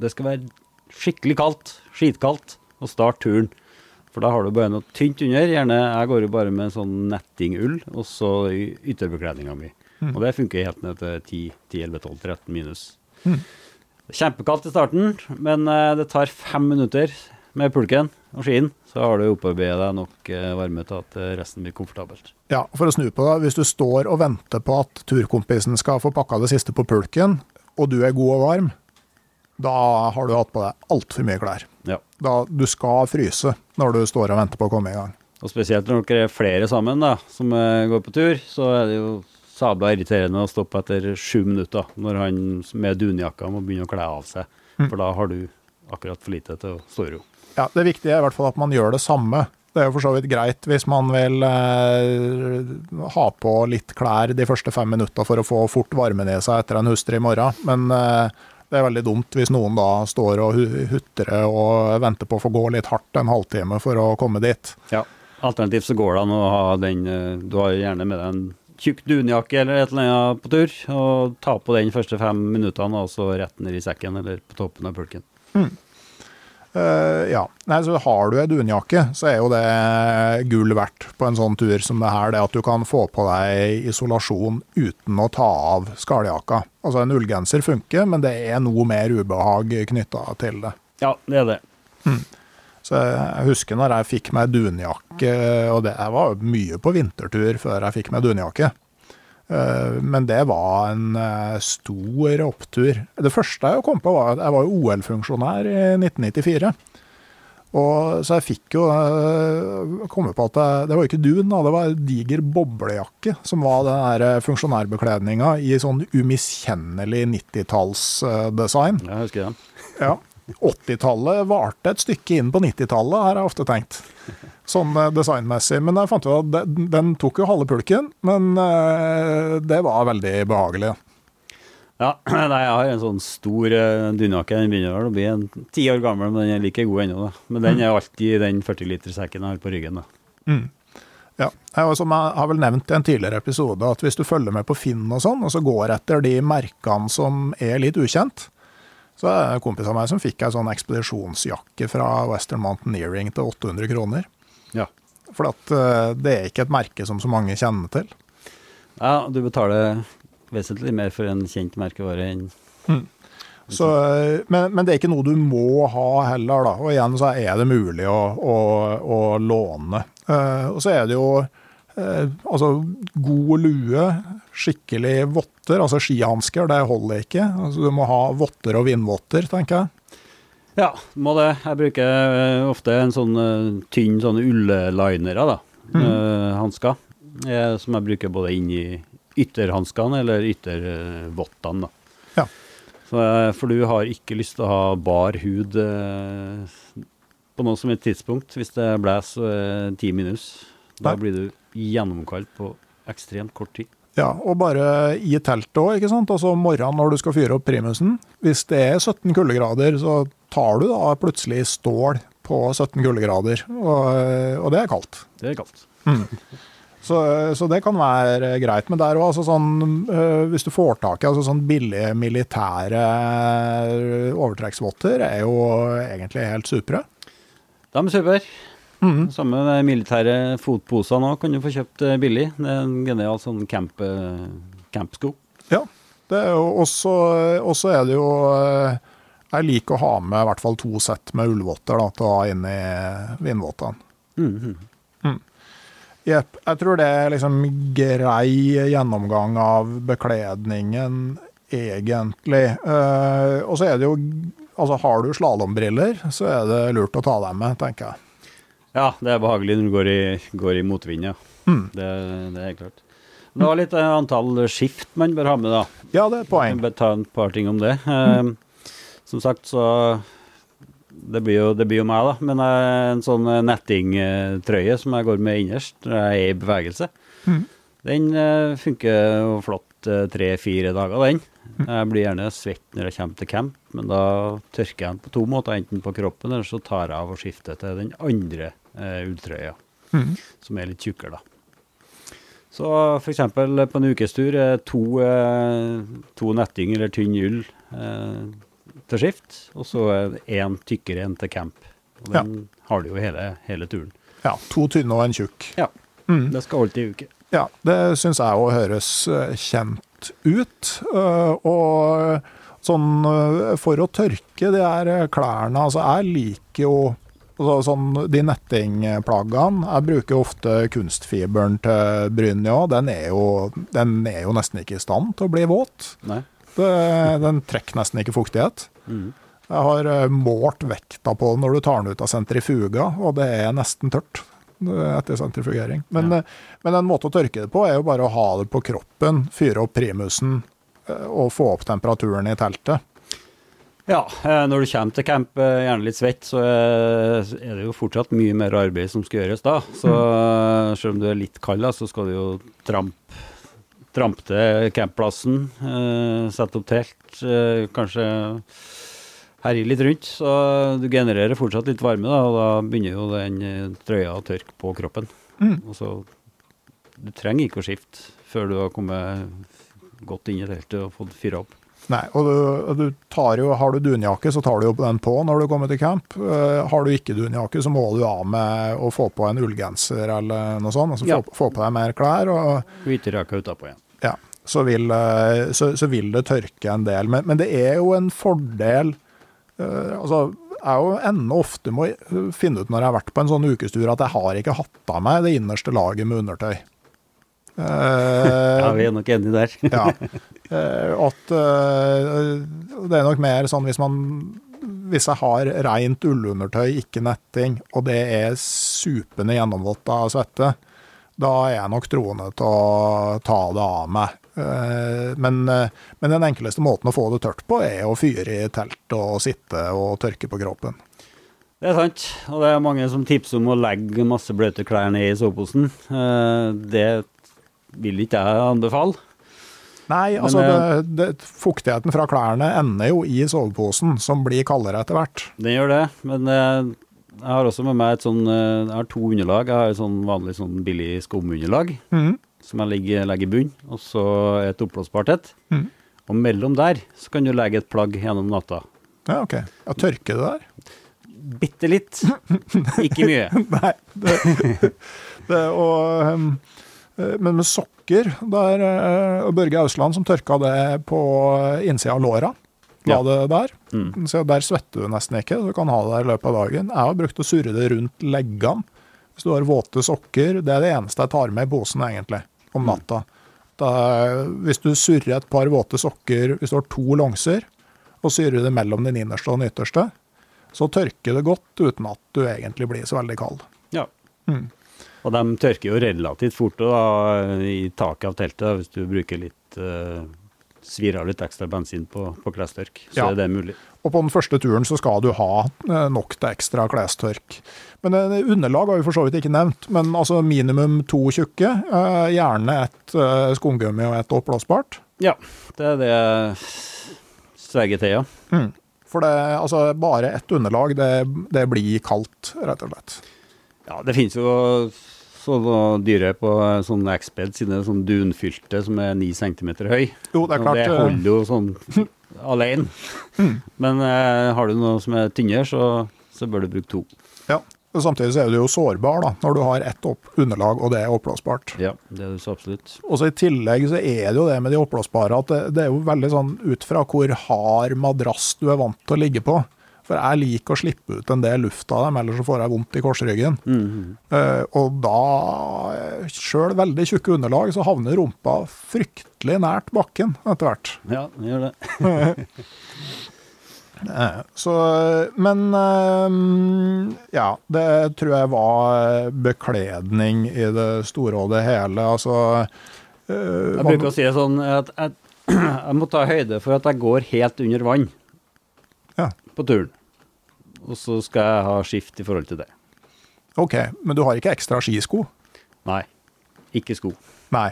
det skal være skikkelig kaldt, skitkaldt, og start turen. For da har du bare noe tynt under. Gjerne, jeg går jo bare med sånn nettingull, og så ytterbekledninga mi. Og det funker helt ned til 10-11-12-13 minus. Er Kjempekaldt i starten, men eh, det tar fem minutter med pulken og skien, så har du opparbeidet deg nok eh, varme til at eh, resten blir komfortabelt. Ja, For å snu på det, hvis du står og venter på at turkompisen skal få pakka det siste på pulken, og du er god og varm, da har du hatt på deg altfor mye klær. Ja. Da, du skal fryse når du står og venter på å komme i gang. Og spesielt når dere er flere sammen da, som eh, går på tur, så er det jo sabla irriterende å stoppe etter sju minutter når han med dunjakka må begynne å kle av seg. For da har du akkurat for lite til å stå i ro. Ja, Det viktige er i hvert fall at man gjør det samme. Det er jo for så vidt greit hvis man vil eh, ha på litt klær de første fem minutter for å få fort varmen i seg etter en hustrig morgen, men eh, det er veldig dumt hvis noen da står og hu- hutrer og venter på å få gå litt hardt en halvtime for å komme dit. Ja. Alternativt så går det an å ha den eh, Du har gjerne med deg en tjukk dunjakke eller et eller annet på tur, og ta på den første fem minuttene, og så rett ned i sekken eller på toppen av pulken. Eh, ja, Nei, så Har du ei dunjakke, så er jo det gull verdt på en sånn tur som det her. Det at du kan få på deg isolasjon uten å ta av skalljakka. Altså En ullgenser funker, men det er noe mer ubehag knytta til det. Ja, det er det. Så Jeg husker når jeg fikk meg dunjakke, og det jeg var mye på vintertur før jeg fikk meg dunjakke. Eh, Men det var en eh, stor opptur. Det første jeg kom på, var at jeg var OL-funksjonær i 1994. Og så jeg fikk jo eh, komme på at det, det var ikke dun, da, det var en diger boblejakke som var den funksjonærbekledninga i sånn umiskjennelig 90-tallsdesign. Jeg husker den. Ja. 80-tallet varte et stykke inn på 90-tallet, har jeg ofte tenkt. Sånn eh, designmessig. Men jeg fant ut at den, den tok jo halve pulken, men eh, det var veldig behagelig. Ja, [clears throat] nei, jeg har en sånn stor uh, dunjakke. Den begynner vel å bli en ti år gammel, men den er like god ennå. da. Men den er alltid i den 40-litersekken jeg har på ryggen. da. Ja. Jeg, som jeg har vel nevnt i en tidligere episode, at hvis du følger med på Finn og sånn, og så går etter de merkene som er litt ukjent, så er det en kompis av meg som fikk ei sånn ekspedisjonsjakke fra Western Mountaineering til 800 kroner. For at eh, det er ikke et merke som så mange kjenner til. ja, du betaler vesentlig mer for en kjent merkevare enn Så, eh, men, men det er ikke noe du må ha heller, da. Og igjen så er det mulig å, å, å låne. Uh, og så er det jo uh, altså god lue, skikkelig votter, altså skihansker, det holder ikke. Altså, du må ha votter og vindvotter, tenker jeg. Ja, må det. Jeg bruker eh, ofte en sånn eh, tynn sånn ulllinere, da. Mm. eh, hansker. som jeg bruker både inn i ytterhanskene eller yttervottene, da. Ja. Så, for du har ikke lyst til å ha bar hud på noe som et tidspunkt. Hvis det blåser ti minus, da blir du gjennomkald på ekstremt kort tid. Ja, og bare i teltet òg, ikke sant. Altså morgenen når du skal fyre opp primusen. Hvis det er 17 kuldegrader, så tar du da plutselig stål på 17 kuldegrader, og, og det er kaldt. Det er kaldt. Så, så det kan være greit. Men der òg, altså sånn, øh, hvis du får tak i altså sånn billige militære overtrekksvotter, er jo egentlig helt supre. De er super. Mm. Samme med militære fotposer nå, kan du få kjøpt eh, billig. Det er en genial sånn camp, eh, campsko. Ja. Det er jo også, også er det jo Jeg liker å ha med i hvert fall to sett med ullvotter da, til å ha inn i vindvottene. Mhm. Jepp. Jeg tror det er liksom grei gjennomgang av bekledningen, egentlig. Uh, og så er det jo Altså, har du slalåmbriller, så er det lurt å ta dem med, tenker jeg. Ja, det er behagelig når du går i, går i motvind, ja. Mm. Det, det er klart. Det var litt eh, antall skift man bør ha med, da. Ja, det er et poeng. Ta et par ting om det. Eh, som sagt, så det blir, jo, det blir jo meg, da. Men eh, en sånn eh, nettingtrøye som jeg går med innerst når jeg er i bevegelse, mm. den eh, funker jo flott tre-fire dager, den. Jeg blir gjerne svett når jeg kommer til camp, men da tørker jeg den på to måter. Enten på kroppen, eller så tar jeg av og skifter til den andre eh, ulltrøya, mm. som er litt tjukkere, da. Så f.eks. på en ukestur to, to netting eller tynn ull eh, til skift, og så én tykkere enn til camp. Og den har du jo hele, hele turen. Ja, To tynne og en tjukk. Ja. Mm. Det skal holde til i uke. Ja, det syns jeg òg høres eh, kjent ut. Eh, Og sånn eh, for å tørke de her klærne Altså, jeg liker jo altså, sånn de nettingplaggene. Jeg bruker ofte kunstfiberen til Brynja. Den, er jo- den er jo nesten ikke i stand til å bli våt. Nei. Det, den trekker nesten ikke fuktighet. Mhm. Jeg har eh, målt vekta på den når du tar den ut av sentrifuga, og det er nesten tørt eh, etter sentrifugering. Men, Ja. eh, men en måte å tørke det på er jo bare å ha det på kroppen, fyre opp primusen og få opp temperaturen i teltet. Ja, når du kommer til camp gjerne litt svett, så er det jo fortsatt mye mer arbeid som skal gjøres da. Så eh, selv om du er litt kald, så skal du jo trampe tramp til campplassen, eh, sette opp telt, eh, kanskje herje litt rundt. Så du genererer fortsatt litt varme, da, og da begynner jo den eh, trøya å tørke på kroppen. Mm. Og så Du trenger ikke å skifte før du har kommet godt inn i teltet og fått fyra opp. Nei, og du, du tar jo, Har du dunjakke, så tar du jo den på når du kommer til camp. Uh, har du ikke dunjakke, så må du av med å få på en ullgenser eller noe sånt. Altså Ja. få, få på deg mer klær. og Hvitejakka utapå igjen. ja, så vil, eh, så, så vil det tørke en del. Men, men det er jo en fordel uh, altså, Jeg jo ennå ofte må finne ut når jeg har vært på en sånn ukestur at jeg har ikke hatt av meg det innerste laget med undertøy. Eh, Ja, vi er nok enige der. [laughs] ja. Eh, at eh, det er nok mer sånn hvis man Hvis jeg har rent ullundertøy, ikke netting, og det er supende gjennomvått av svette, da er jeg nok troende til å ta det av meg. Men, men den enkleste måten å få det tørt på, er å fyre i telt og sitte og tørke på kroppen. Det er sant, og det er mange som tipser om å legge masse bløte klær ned i soveposen. Det vil ikke jeg anbefale. Nei, Men, altså eh, det, det, fuktigheten fra klærne ender jo i soveposen, som blir kaldere etter hvert. Den gjør det, men eh, jeg har også med meg et sånn eh, Jeg har to underlag. Jeg har et sånn vanlig sånn billig skumunderlag mm. som jeg legger, legger i bunn, og så et oppblåsbart et. Mm. Og mellom der så kan du legge et plagg gjennom natta. Ja, ok. Ja, tørker det der? Bitte litt, [laughs] ikke mye. Nei. Det, [laughs] det, og, um, eh, men med sokker der, eh, og Børge Ausland som tørka det på innsida av låra. La Ja. det der. Mm. Så der svetter du nesten ikke. Du kan ha det der i løpet av dagen. Jeg har brukt å surre det rundt leggene. Hvis du har våte sokker, det er det eneste jeg tar med i posen egentlig, om natta. Da, hvis du surrer et par våte sokker, hvis du har to longser, og syrer det mellom den innerste og den ytterste, så tørker det godt uten at du egentlig blir så veldig kald. Ja. Mm. Og de tørker jo relativt fort da, i taket av teltet, hvis du bruker litt uh, svirer litt ekstra bensin på, på klestørk, så Ja. er det mulig. Og på den første turen så skal du ha eh, nok til ekstra klestørk. Men eh, underlag har vi for så vidt ikke nevnt, men altså minimum to tjukke. Gjerne et skumgummi og et oppblåsbart. Ja, det er det sverger til, ja. Mm. For det, altså bare ett underlag, det, det blir kaldt, rett og slett. Ja, det finnes jo sånne dyre på sånne X-bed sine sånn dunfylte som er 9 cm høy. Jo, det er Og klart. det eh, holder jo sånn [laughs] alene. Men eh, har du noe som er tynnere, så, så bør du bruke to. Ja. Og Samtidig så er du jo sårbar da, når du har ett underlag og det er oppblåsbart. Ja, det er du så absolutt. Og så I tillegg så er det jo det med de oppblåsbare at det, det er jo veldig sånn ut fra hvor hard madrass du er vant til å ligge på. For jeg liker å slippe ut en del luft av dem, ellers så får jeg vondt i korsryggen. Mhm. Eh, og da, sjøl veldig tjukke underlag, så havner rumpa fryktelig nært bakken etter hvert. Ja, det gjør det. [laughs] Så, men eh, ja, det tror jeg var bekledning i det store og det hele. Altså eh, Jeg bruker å si det sånn at jeg, [clears throat] jeg må ta høyde for at jeg går helt under vann Ja. på turen. Og så skal jeg ha skift i forhold til det. OK, men du har ikke ekstra skisko? Nei, ikke sko. Nei.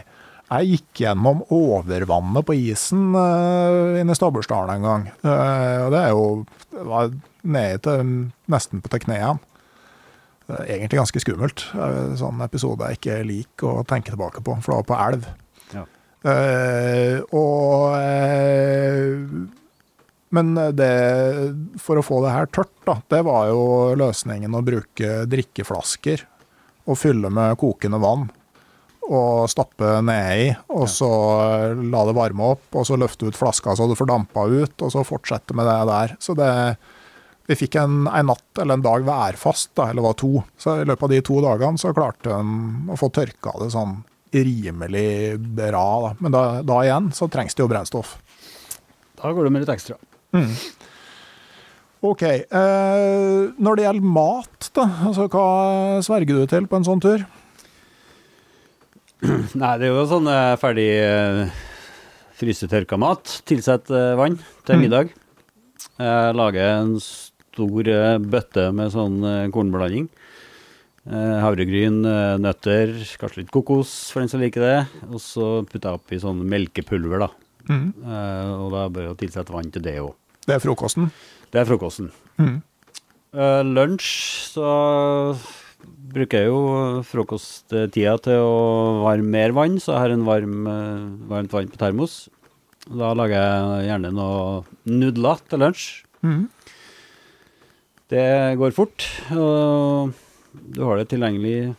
Jeg gikk gjennom overvannet på isen uh, inne i Stabbursdalen en gang. Uh, og det er jo det var nede til nesten på til knærne. Er Egentlig ganske skummelt. Uh, sånn episode jeg ikke liker å tenke tilbake på, for det var på elv. Ja. Eh, og Men det, for å få det her tørt, da, det var jo løsningen å bruke drikkeflasker og fylle med kokende vann. Og stappe nedi, og så la det varme opp, og så løfte ut flaska så det fordampa ut, og så fortsette med det der. Så det Vi fikk en, en natt eller en dag værfast, da, eller var to. Så i løpet av de to dagene så klarte en å få tørka det sånn rimelig bra. Da. Men da, da igjen så trengs det jo brennstoff. Da går det med litt ekstra. OK. Eh, når det gjelder mat, da, altså hva sverger du til på en sånn tur? [clears throat] Nei, det er jo sånn eh, ferdig eh, frysetørka mat. Tilsett eh, vann til Mm. middag. Jeg lager en stor bøtte med sånn kornblanding. Eh, havregryn, nøtter, kanskje litt kokos for den som liker det. Og så putter jeg oppi sånn melkepulver, da. Mm. Og da bør jeg tilsette vann til det òg. Det er frokosten. Det er frokosten. Mm. Uh, Lunsj så bruker jeg jo frokosttida til å varme mer vann, så jeg har en varm, eh, varmt vann på termos. Da lager jeg gjerne noe nudler til lunsj. Mm. Det går fort, og du har det tilgjengelig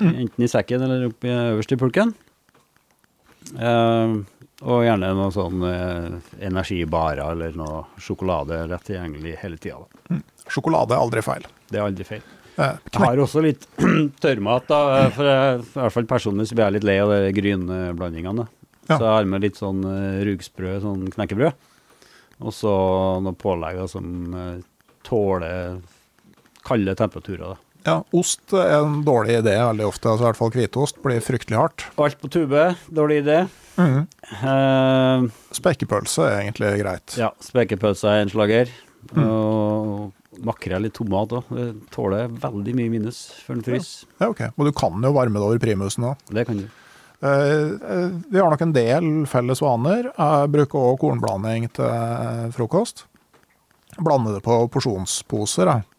enten i sekken eller oppe øverst i pulken. Eh, og gjerne noe sånn eh, energibarer eller noe sjokolade rett tilgjengelig hele tida. Sjokolade er aldri feil. Det er aldri feil. Eh, Jeg har også litt [clears throat] tørrmat, da, eh, for jeg, i hvert fall personlig så blir jeg litt lei av de grynblandingene. blandingene. Ja. Så jeg har med litt sånn uh, rugsprø, sånn knekkebrød. Og så noen pålegg som uh, tåler kalde temperaturer. da. Ja, ost er en dårlig idé veldig ofte. altså I hvert fall hvitost blir fryktelig hardt. Alt på tube, dårlig idé. Mm. Uh, Spekepølse er egentlig greit. ja, spekepølse er en slager. Mm. Og makrell i tomat òg. Det tåler veldig mye minus før den fryser. Ja, ok. Og du kan jo varme det over primusen òg. Det kan du. Eh, eh, vi har nok en del felles vaner. Jeg bruker òg kornblanding til frokost. Blander det på porsjonsposer. Jeg.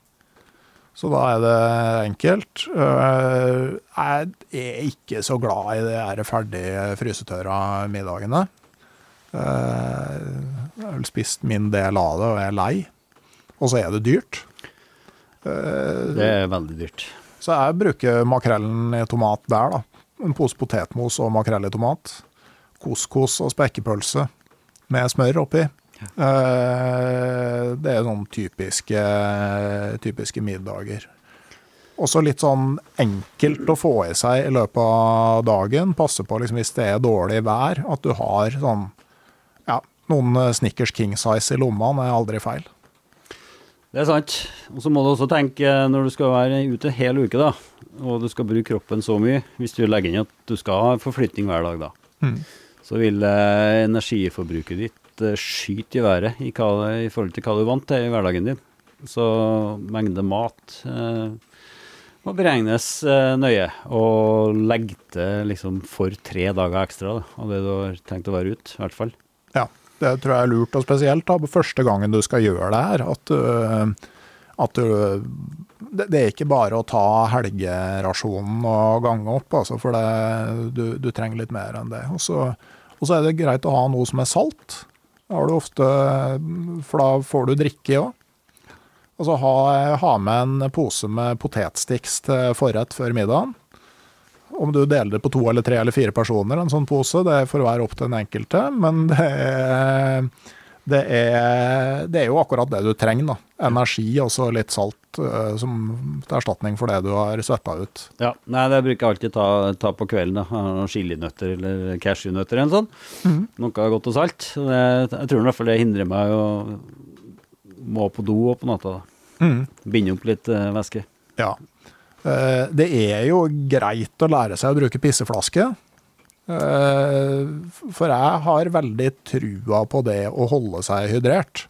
Så da er det enkelt. Eh, jeg er ikke så glad i de her ferdig frysetørra middagene. Eh, jeg har vel spist min del av det og er lei. Og så er det dyrt. Eh, Det er veldig dyrt. så jeg bruker makrellen i tomat der, da. En pose potetmos og makrell i tomat. Couscous og spekepølse med smør oppi. Eh, det er sånn typiske, typiske middager. Også litt sånn enkelt å få i seg i løpet av dagen. Passe på liksom, hvis det er dårlig vær, at du har sånn ja, noen Snickers King Size i lommene er aldri feil. Det er sant. Og så må du også tenke eh, når du skal være ute en hel uke, da, og du skal bruke kroppen så mye, hvis du legger inn at du skal ha forflytning hver dag, da, Mm. så vil eh, energiforbruket ditt eh, skyte i været i, hva, i forhold til hva du er vant til i hverdagen din. Så mengde mat eh, må beregnes eh, nøye, og legge til liksom for tre dager ekstra da, av det du har tenkt å være ute, i hvert fall. Ja, det tror jeg er lurt, og spesielt da, på første gangen du skal gjøre det her. At, du, at du, det, er ikke bare å ta helgerasjonen og gange opp, altså, for det, du, du trenger litt mer enn det. Og så er det greit å ha noe som er salt. Da har du ofte, for da får du drikke òg. Altså ha, ha med en pose med potetsticks til forrett før middagen. Om du deler det på to eller tre eller fire personer, en sånn pose, det får være opp til den enkelte. Men det er, det er, det er jo akkurat det du trenger. da. Energi og så litt salt uh, som til erstatning for det du har svetta ut. Ja, nei, det bruker jeg alltid ta, ta på kvelden. da. Chilinøtter eller cashewnøtter eller noe sånt. Noe godt og salt. Det, jeg tror i hvert fall det hindrer meg å må på do på natta. da. Binde opp litt uh, væske. Ja. Uh, Det er jo greit å lære seg å bruke pisseflaske. Eh, For jeg har veldig trua på det å holde seg hydrert.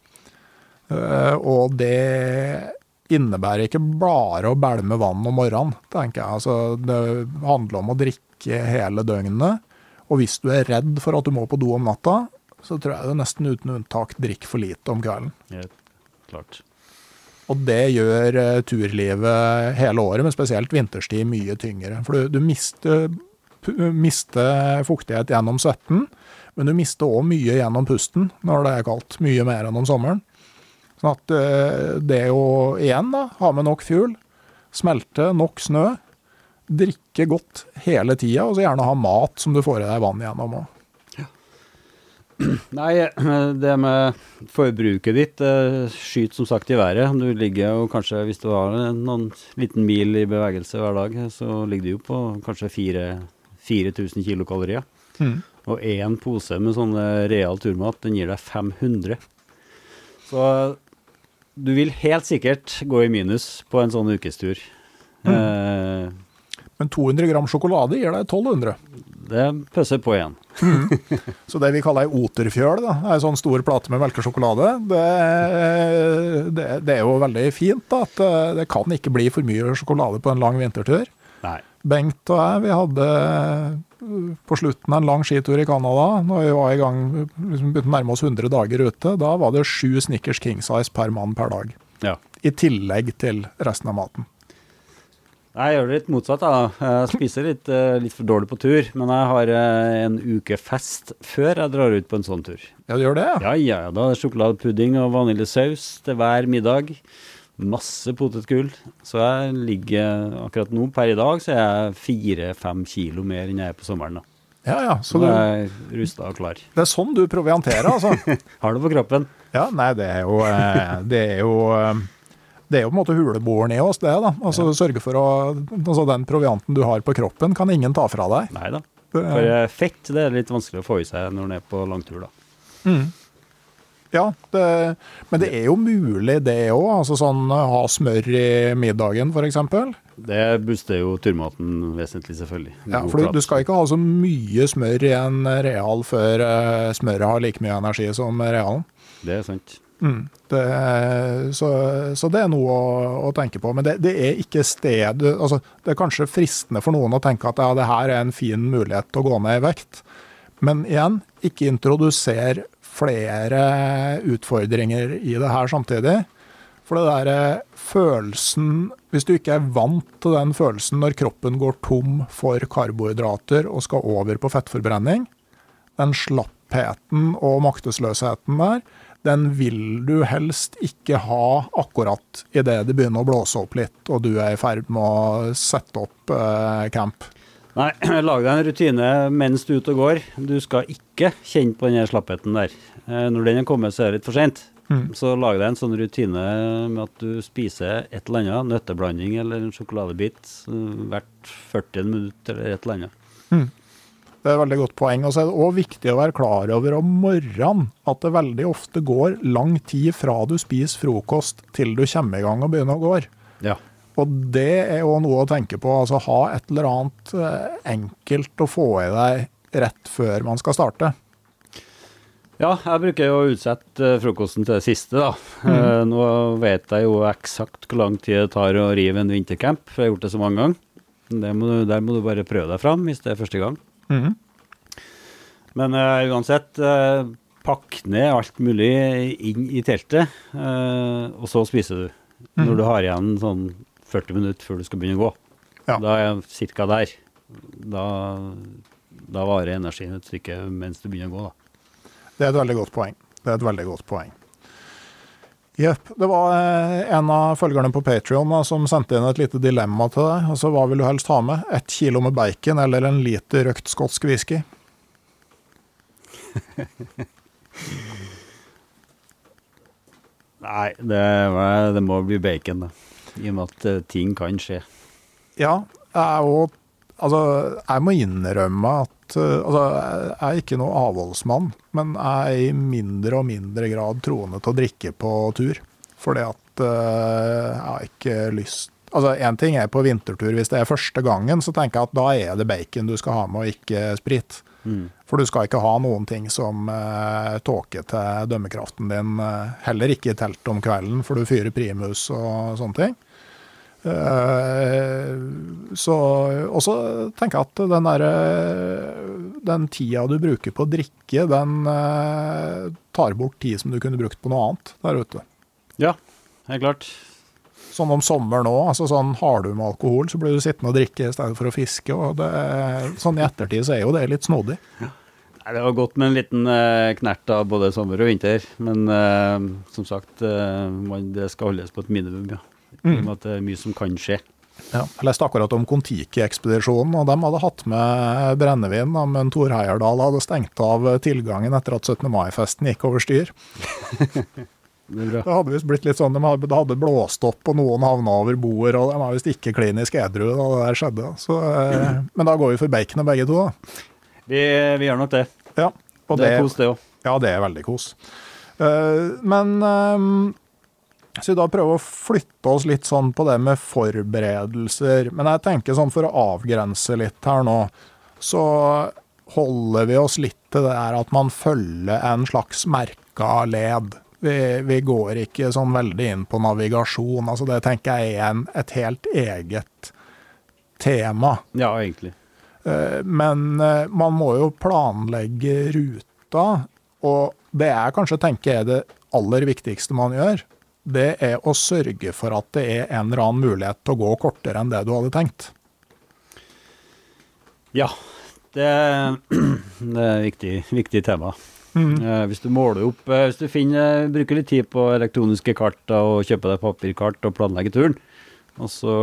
Eh, Og det innebærer ikke bare å bælme vann om morgenen, tenker jeg. Altså, det handler om å drikke hele døgnet. Og hvis du er redd for at du må på do om natta, så tror jeg du nesten uten unntak drikker for lite om kvelden. Ja, klart. Og det gjør eh, turlivet hele året, men spesielt vinterstid, mye tyngre. For du, du mister, mister fuktighet gjennom svetten, men du mister òg mye gjennom pusten når det er kaldt. Mye mer enn om sommeren. Sånn at det det å igjen da, ha med nok fuel, smelte nok snø, drikke godt hele tida, og så gjerne ha mat som du får i deg vann gjennom òg. Nei, det med forbruket ditt skyter som sagt i været. Du ligger jo kanskje, hvis du har noen liten mil i bevegelse hver dag, så ligger du jo på kanskje fire- 4000 kilokalorier. Mm. Og én pose med sånn eh, real turmat, den gir deg 500. Så du vil helt sikkert gå i minus på en sånn ukestur. Eh, Men 200 gram sjokolade gir deg 1200. det pøsser på igjen. [laughs] Så det vi kaller ei oterfjøl, da, ei sånn stor plate med melkesjokolade, det, det, det er jo veldig fint da, at eh, det kan ikke bli for mye sjokolade på en lang vintertur. Nei. Bengt og jeg, vi hadde eh, på slutten en lang skitur i Canada, når vi var i gang, liksom begynte å nærme oss 100 dager ute, da var det sju Snickers King Size per mann per dag. Ja. I tillegg til resten av maten. Jeg gjør det litt motsatt. da. Jeg spiser litt, eh, litt for dårlig på tur, men jeg har eh, en uke fest før jeg drar ut på en sånn tur. Ja, du gjør det? ja? Ja, ja, ja, da er det sjokoladepudding og vaniljesaus til hver middag. Masse potetgull. Så jeg ligger akkurat nå, per i dag, så er jeg fire-fem kilo mer enn jeg er på sommeren. da. Ja, ja. Så nå er jeg rusta og klar. det er sånn du provianterer, altså? [laughs] Har det på kroppen. Ja, nei, det er jo eh, Det er jo eh, det er jo på en måte huleboeren i oss, det. da. Altså Sørge for å altså Den provianten du har på kroppen, kan ingen ta fra deg. Nei da. For eh, fett det er litt vanskelig å få i seg når en er på langtur, da. Ja, det, men det er jo mulig, det òg. Altså sånn ha smør i middagen, f.eks. Det booster jo turmaten vesentlig, selvfølgelig. Ja, for du, skal ikke ha så mye smør i en real før eh, smøret har like mye energi som realen. Det er sant. Mm. Det, så, så det er noe å, å tenke på. Men det, det er ikke sted altså, Det er kanskje fristende for noen å tenke at ja, det her er en fin mulighet til å gå ned i vekt. Men igjen, ikke introduser flere utfordringer i det her samtidig. For det der følelsen Hvis du ikke er vant til den følelsen når kroppen går tom for karbohydrater og skal over på fettforbrenning, den slappheten og maktesløsheten der, den vil du helst ikke ha akkurat idet det begynner å blåse opp litt, og du er i ferd med å sette opp eh, camp. Nei, [clears throat] lag deg en rutine mens du er ute og går. Du skal ikke kjenne på den slappheten der. Eh, Når den er kommet, så er det litt for sent. Mm. Så lag deg en sånn rutine med at du spiser et eller annet, nøtteblanding eller en sjokoladebit, eh, hvert 40 minutter eller et eller annet. Det er et veldig godt poeng. Og så er det òg viktig å være klar over om morgenen at det veldig ofte går lang tid fra du spiser frokost til du kommer i gang og begynner å gå. Ja. Og det er jo noe å tenke på. Altså ha et eller annet eh, enkelt å få i deg rett før man skal starte. Ja, jeg bruker jo å utsette eh, frokosten til det siste, da. Mm. nå vet jeg jo eksakt hvor lang tid det tar å rive en vintercamp, for jeg har gjort det så mange ganger. Må du, der må du bare prøve deg fram hvis det er første gang. Mm. Men uh, uansett, uh, pakk ned alt mulig inn i teltet, uh, og så spiser du. Når du har igjen sånn 40 minutter før du skal begynne å gå. Ja. Da er jeg ca. der. Da, da varer energien et stykke mens du begynner å gå, da. Det er et veldig godt poeng. Det er et veldig godt poeng. Jepp. Det var eh, en av følgerne på Patrion som sendte inn et lite dilemma til deg. Altså, Hva vil du helst ha med? Ett kilo med bacon eller en liter røkt skotsk whisky? [laughs] Nei, det, det må bli bacon, da. I og med at eh, ting kan skje. Ja, jeg jo Altså, jeg må innrømme at eh, Altså, jeg er ikke noe avholdsmann, men jeg er i mindre og mindre grad troende til å drikke på tur. Fordi at eh, jeg har ikke lyst Altså, én ting er på vintertur, hvis det er første gangen, så tenker jeg at da er det bacon du skal ha med, og ikke sprit. For du skal ikke ha noen ting som uh, tåker til dømmekraften din, eh, heller ikke i telt om kvelden, for du fyrer primus og sånne ting. Eh, så, og så tenker jeg at den der, eh, den tida du bruker på å drikke, den eh, tar bort tid som du kunne brukt på noe annet der ute. Ja, helt klart. Sånn om sommeren òg. Altså sånn, har du med alkohol, så blir du sittende og drikke i stedet for å fiske. og det, Sånn i ettertid så er jo det litt snodig. Nei, det var godt med en liten knert av både sommer og vinter. Men eh, som sagt, eh, man, det skal holdes på et minimum, ja. Med at det er mye som kan skje. Ja, jeg leste akkurat om Kon-Tiki-ekspedisjonen, og de hadde hatt med brennevin, men Tor Heyerdahl hadde stengt av tilgangen etter at 17. mai-festen gikk over styr. [laughs] Det. Det hadde visst blitt litt sånn, De hadde, det hadde blåst opp, og noen havna over bord, og de var visst ikke klinisk edru da det der skjedde. Så, eh, [clears throat] men da går vi for baconet begge to, da. Vi, vi gjør nok det. Ja, og det er kos, det òg. Ja, det er veldig kos. Eh, men uh, så da prøver å flytte oss litt sånn på det med forberedelser. Men jeg tenker sånn for å avgrense litt her nå, så holder vi oss litt til det der at man følger en slags merka led. Vi, vi går ikke sånn veldig inn på navigasjon. altså Det tenker jeg er en, et helt eget tema. Ja, egentlig. Eh, Men eh, man må jo planlegge ruta, og det jeg kanskje tenker er det aller viktigste man gjør, det er å sørge for at det er en eller annen mulighet til å gå kortere enn det du hadde tenkt. Ja. Det, [clears throat] det er et viktig, viktig tema. Mm. hvis du måler opp eh, Hvis du finner, bruker litt tid på elektroniske kart og kjøper deg papirkart og planlegger turen, og så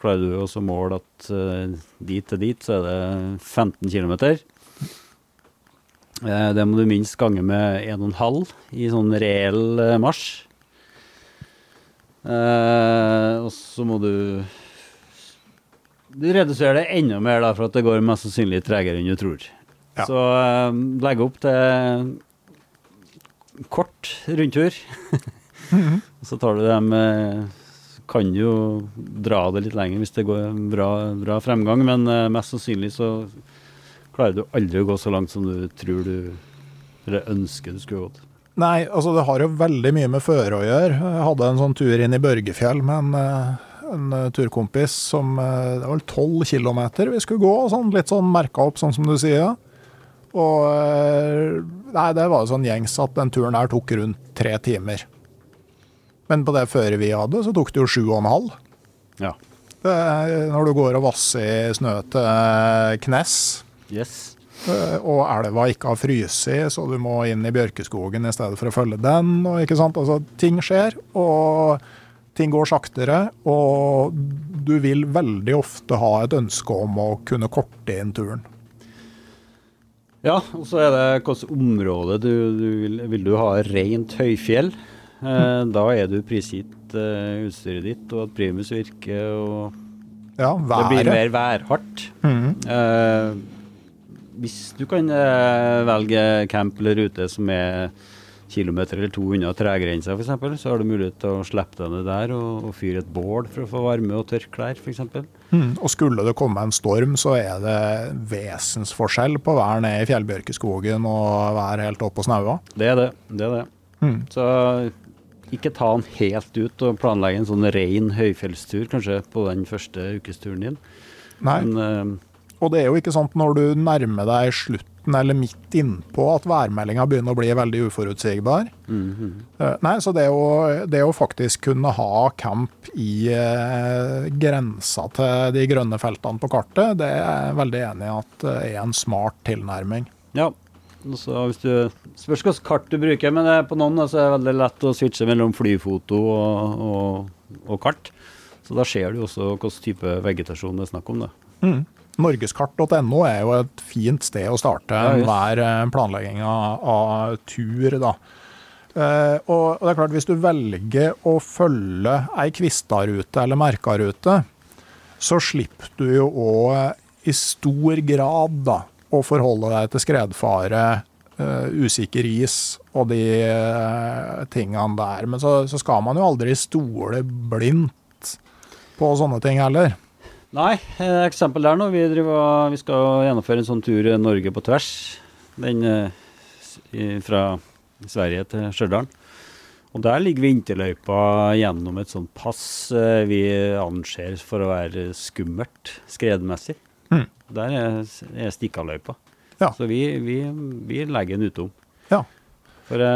klarer du også å måle at eh, dit til dit så er det 15 km. Det må du minst gange med 1,5 i sånn reell marsj. Eh, og så må du Du reduserer det enda mer, da, for at det går mest sannsynlig tregere enn du tror. Ja. Så eh, legge opp til kort rundtur. [laughs] Og så tar du dem eh, Kan jo dra det litt lenger hvis det går bra, bra fremgang, men eh, mest sannsynlig så klarer du aldri å gå så langt som du tror du Eller ønsker du skulle gått. Nei, altså det har jo veldig mye med føre å gjøre. Jeg hadde en sånn tur inn i Børgefjell med en, eh, en eh, turkompis som eh, Det var vel tolv kilometer vi skulle gå, sånn, litt sånn merka opp, sånn som du sier. Og Nei, det var jo sånn gjengs at den turen der tok rundt tre timer. Men på det føret vi hadde, så tok det jo sju og en halv. Ja. Det, når du går og vasser i snø til knes, Yes. Eh, og elva ikke har fryst, så du må inn i bjørkeskogen i stedet for å følge den. Og ikke sant? Altså, ting skjer, og ting går saktere. Og du vil veldig ofte ha et ønske om å kunne korte inn turen. Ja, og så er det hvilket område du, du vil, vil du ha rent høyfjell. Eh, [laughs] da er du prisgitt eh, utstyret ditt, og at primus virker, og Ja, det blir mer værhardt. Mm. Eh, hvis du kan eh, velge camp eller rute som er kilometer eller to unna tregrensa f.eks., så har du mulighet til å slippe deg ned der og, og fyre et bål for å få varme og tørke klær f.eks. Mm. Og skulle det komme en storm, så er det vesensforskjell på å være nede i fjellbjørkeskogen og være helt oppe på snaua. Det er det. det, er det. Mm. Så ikke ta den helt ut og planlegge en sånn ren høyfjellstur kanskje på den første ukesturen din. Nei. Men eh, Og det er jo ikke at når du nærmer deg slutten eller midt innpå at værmeldinga begynner å bli veldig uforutsigbar. Mm -hmm. Nei, så det å, det å faktisk kunne ha camp i eh, grensa til de grønne feltene på kartet, det er jeg veldig enig i at eh, er en smart tilnærming. Ja. Så hvis du Spørs hvilket kart du bruker, men det er på noen så er det veldig lett å switche mellom flyfoto og, og, og kart. Så da ser du også hvilken type vegetasjon det er snakk om. Da. Mm. Norgeskart.no er jo et fint sted å starte Ja, enhver eh, planlegging av, av tur. da. Eh, og, det er klart, hvis du velger å følge ei kvistarute eller Merka-rute, så slipper du jo òg i stor grad da, å forholde deg til skredfare, eh, usikker is og de eh, tingene der. Men så, så skal man jo aldri stole blindt på sånne ting heller. Nei, eh, eksempel der nå. Vi, driver, vi skal gjennomføre en sånn tur eh, Norge på tvers. Den eh, fra Sverige til Stjørdal. Og der ligger vinterløypa gjennom et sånt pass vi anser for å være skummelt skredmessig. Mm. Der er, er Stikkaløypa. Ja. Så vi, vi, vi legger den utom. Ja. For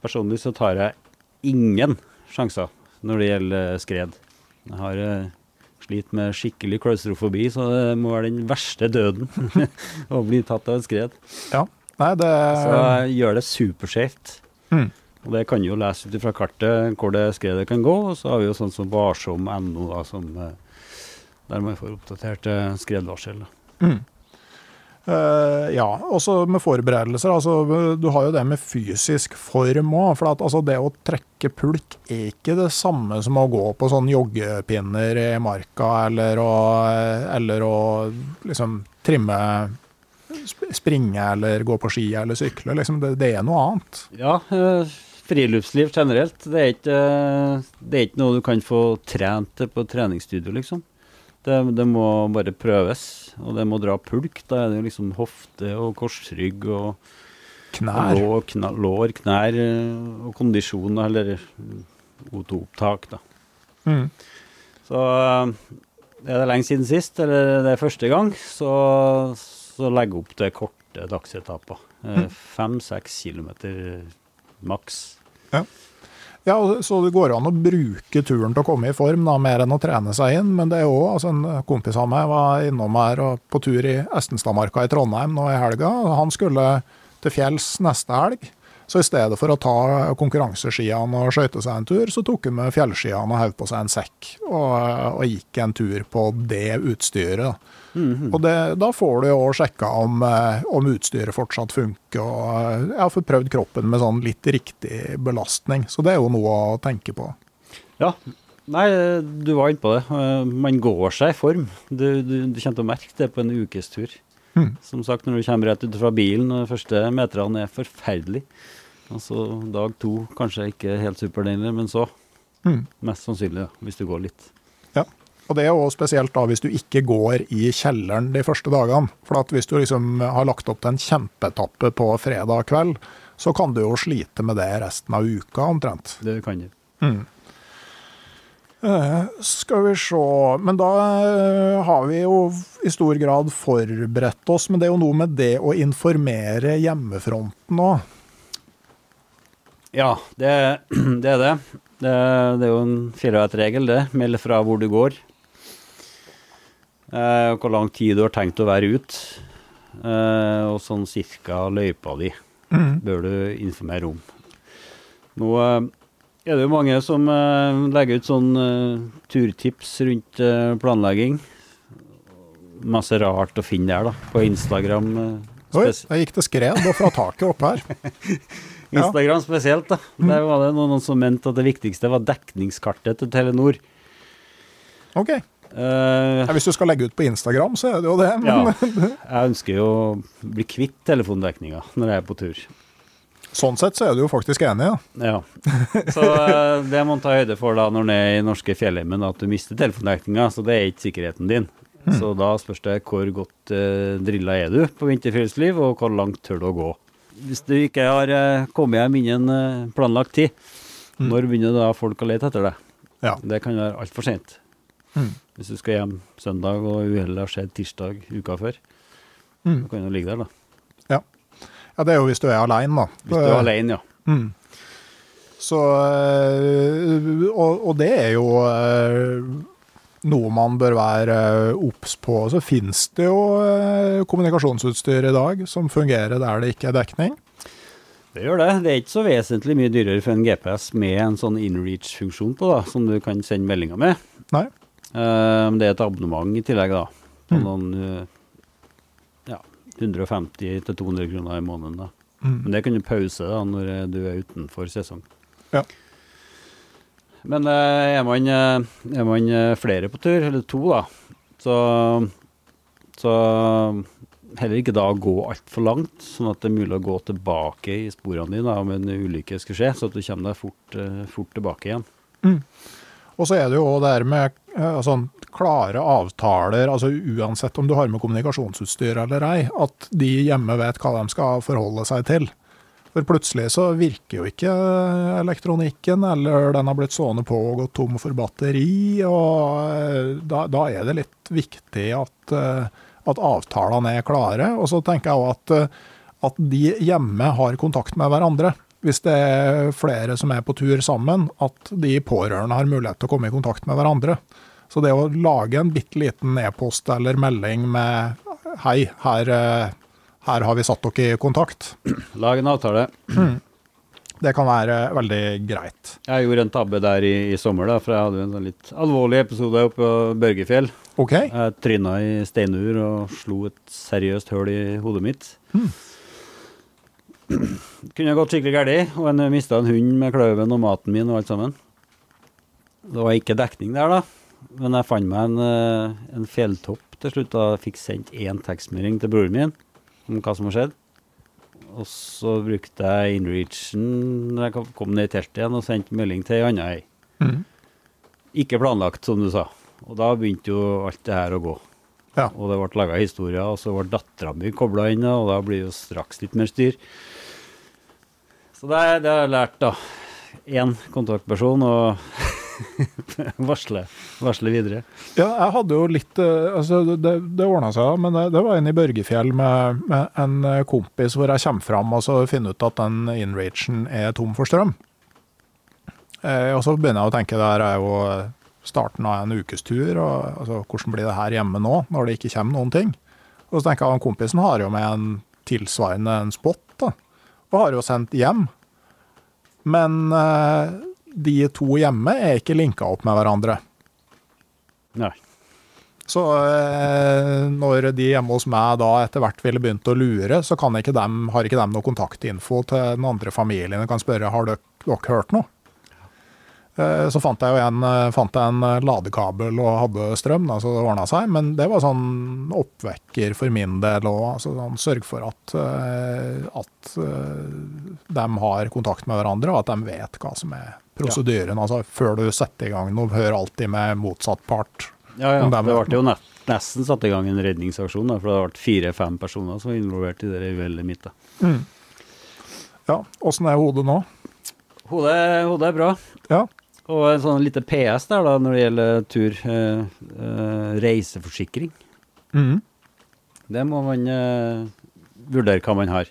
personlig så tar jeg ingen sjanser når det gjelder skred. Jeg har slitt med skikkelig klaustrofobi, så det må være den verste døden [laughs] å bli tatt av et skred. Ja. Nei, det Så gjør det superskjevt. Mm. Og det kan jo lese ut fra kartet hvor det skredet kan gå, og så har vi jo sånn som varsom.no, da, som eh, der man får oppdatert eh, skredvarsel. Mm. Eh, ja, også med forberedelser. Altså, du har jo det med fysisk form òg. For at, altså, det å trekke pulk er ikke det samme som å gå på sånn joggepinner i marka, eller å, eller å liksom trimme sp- Springe eller gå på ski eller sykle. Liksom, det, det er noe annet. Ja, eh, friluftsliv generelt. Det er, ikke, eh, det er ikke noe du kan få trent på treningsstudio, liksom. Det, det må bare prøves, og det må dra pulk. Da er det liksom hofte og korsrygg og Knær. lår, kna, lår knær eh, og kondisjon, eller O2-opptak, da. Mm. Så eh, er det lenge siden sist, eller det er første gang, så, så legg opp til korte dagsetapper. Mm. Fem-seks kilometer maks. Ja, og så det går an å bruke turen til å komme i form, da, mer enn å trene seg inn. Men det er jo altså en kompis av meg var innom her og på tur i Estenstadmarka i Trondheim nå i helga. Han skulle til fjells neste helg. Så i stedet for å ta konkurranseskiene og skøyte seg en tur, så tok han med fjellskiene og hev på seg en sekk. Og, og gikk en tur på det utstyret. da. -hmm. Og det, da får du jo sjekka om, eh, om utstyret fortsatt funker, og eh, jeg har fått prøvd kroppen med sånn litt riktig belastning. Så det er jo noe å tenke på. Ja. Nei, du var inne på det. Eh, Man går seg i form. Du, du, du kommer til å merke det på en ukestur. Mm. Som sagt, når du kommer rett ut fra bilen, og de første meterne er forferdelig. Altså dag to kanskje ikke helt superdeilig, men så Mm. mest sannsynlig, hvis du går litt. Ja. Og det er jo spesielt da hvis du ikke går i kjelleren de første dagene. For at hvis du liksom har lagt opp til en kjempetappe på fredag kveld, så kan du jo slite med det resten av uka omtrent. Det kan du. Mm. Eh, skal vi se Men da eh, har vi jo i stor grad forberedt oss. Men det er jo noe med det å informere hjemmefronten òg. Ja, det, [clears throat] det er det. det. Det er jo en firevettregel, det. Meld fra hvor du går. Eh, hvor lang tid du har tenkt å være ute. Eh, og sånn cirka løypa di Mm. bør du informere om. Nå eh, er det jo mange som eh, legger ut sånn eh, turtips rundt planlegging. Masse rart å finne der, da. På Instagram. Oi, der gikk til skred og fra taket opp her. [laughs] Instagram spesielt, da. Der var det noen som mente at det viktigste var dekningskartet til Telenor. OK. Uh, Ja, hvis du skal legge ut på Instagram, så er det jo det. Men ja, jeg ønsker jo å bli kvitt telefondekninga når jeg er på tur. sånn sett så er du jo faktisk enig, ja. Ja. Så uh, det må man ta høyde for da når du er i norske fjellheimen, at du mister telefondekninga. Så det er ikke sikkerheten din. Så da spørs det hvor godt uh, drilla er du på vinterfriluftsliv, og hvor langt tør du å gå. Hvis du ikke har uh, kommet hjem innen uh, planlagt tid, når begynner da folk å lete etter deg? Ja. Det kan være altfor sent. Mm. Hvis du skal hjem søndag og uhellet har skjedd tirsdag uka før, Mm. så kan du ligge der, da. ja, det er jo hvis du er aleine, da. Hvis du er alene, ja. Mm. Så og, og det er jo noe man bør være øh, obs på. Så finnes det jo øh, kommunikasjonsutstyr i dag som fungerer der det ikke er dekning. Det gjør det. Det er ikke så vesentlig mye dyrere for en GPS med en sånn inreach-funksjon på, da, som du kan sende meldinger med. Nei. Um, det er et abonnement i tillegg, da. På Mm. noen eh, ja, 150-200 kroner i måneden. da. Mm. Men det kan du pause da, når eh, du er utenfor sesong. Ja. Men eh, er man, eh, er man eh, flere på tur, eller to, da, så, så heller ikke da gå altfor langt, sånn at det er mulig å gå tilbake i sporene dine om en ulykke skulle skje, så at du kommer deg fort, fort tilbake igjen. Og så er det jo det her med sånn klare avtaler, altså uansett om du har med kommunikasjonsutstyr eller ei, at de hjemme vet hva de skal forholde seg til. For plutselig så virker jo ikke elektronikken, eller den har blitt stående på og gått tom for batteri, og øh, da, da er det litt viktig at, øh, at avtalene er klare. Og så tenker jeg òg at, at de hjemme har kontakt med hverandre. Hvis det er flere som er på tur sammen, at de pårørende har mulighet til å komme i kontakt med hverandre. Så det å lage en bitte liten e-post eller melding med 'hei, her, her har vi satt dere i kontakt', Lag en avtale. [clears throat] det kan være veldig greit. Jeg gjorde en tabbe der i, i sommer, da, for jeg hadde en sånn litt alvorlig episode oppe på Børgefjell. OK? Jeg tryna i steinur og slo et seriøst høl i hodet mitt. [clears throat] Kunne gått skikkelig galt, og en mista en hund med kløven og maten min og alt sammen. Det var ikke dekning der, da. Men jeg fant meg en, eh, en fjelltopp til slutt og fikk sendt én tekstmelding til broren min om hva som har skjedd. Og så brukte jeg inreachen når jeg kom- ned i teltet igjen og sendte melding til ei anna ei. Mhm. Ikke planlagt, som du sa. Og da begynte jo alt det her å gå. Ja. Og det ble laga historier, og så ble dattera mi kobla inn, og da blir det jo straks litt mer styr. Så det, det har jeg lært, da. Én kontaktperson og [laughs] [laughs] varsle, varsle videre. Ja, jeg hadde jo litt eh, altså Det, det ordna seg, men det, det var en i Børgefjell med, med en eh, kompis hvor jeg kommer fram og så finner ut at den InRagen er tom for strøm. Eh, og så begynner jeg å tenke det her er jo starten av en ukestur, og altså, hvordan blir det her hjemme nå, når det ikke kommer noen ting? Og så tenker jeg at kompisen har jo med en tilsvarende en spot, da, og har jo sendt hjem. Men eh, de to hjemme er ikke linka opp med hverandre. Nei. Så eh, når de hjemme hos meg da etter hvert ville begynt å lure, så kan ikke dem, har ikke de noe kontaktinfo til den andre familien. og kan spørre har dere, dere hørt noe. Eh, så fant jeg jo en, eh, fant jeg en eh, ladekabel og hadde strøm, da, så det ordna seg. Men det var sånn oppvekker for min del òg. Altså, sånn, sørg for at, at de har kontakt med hverandre, og at de vet hva som er prosedyren. Altså, før du setter i gang noe, hør alltid med motsatt part. Ja, ja. Det ble jo nett, nesten satt i gang en redningsaksjon, da, for det ble fire-fem personer som var involvert i det uhellet mitt. da. Ja, Åssen er hodet nå? Hodet, hodet er bra. Ja. Og en sånn lite PS der da, når det gjelder tur. Eh, eh, reiseforsikring. Mhm. Det må man eh, vurdere hva man har.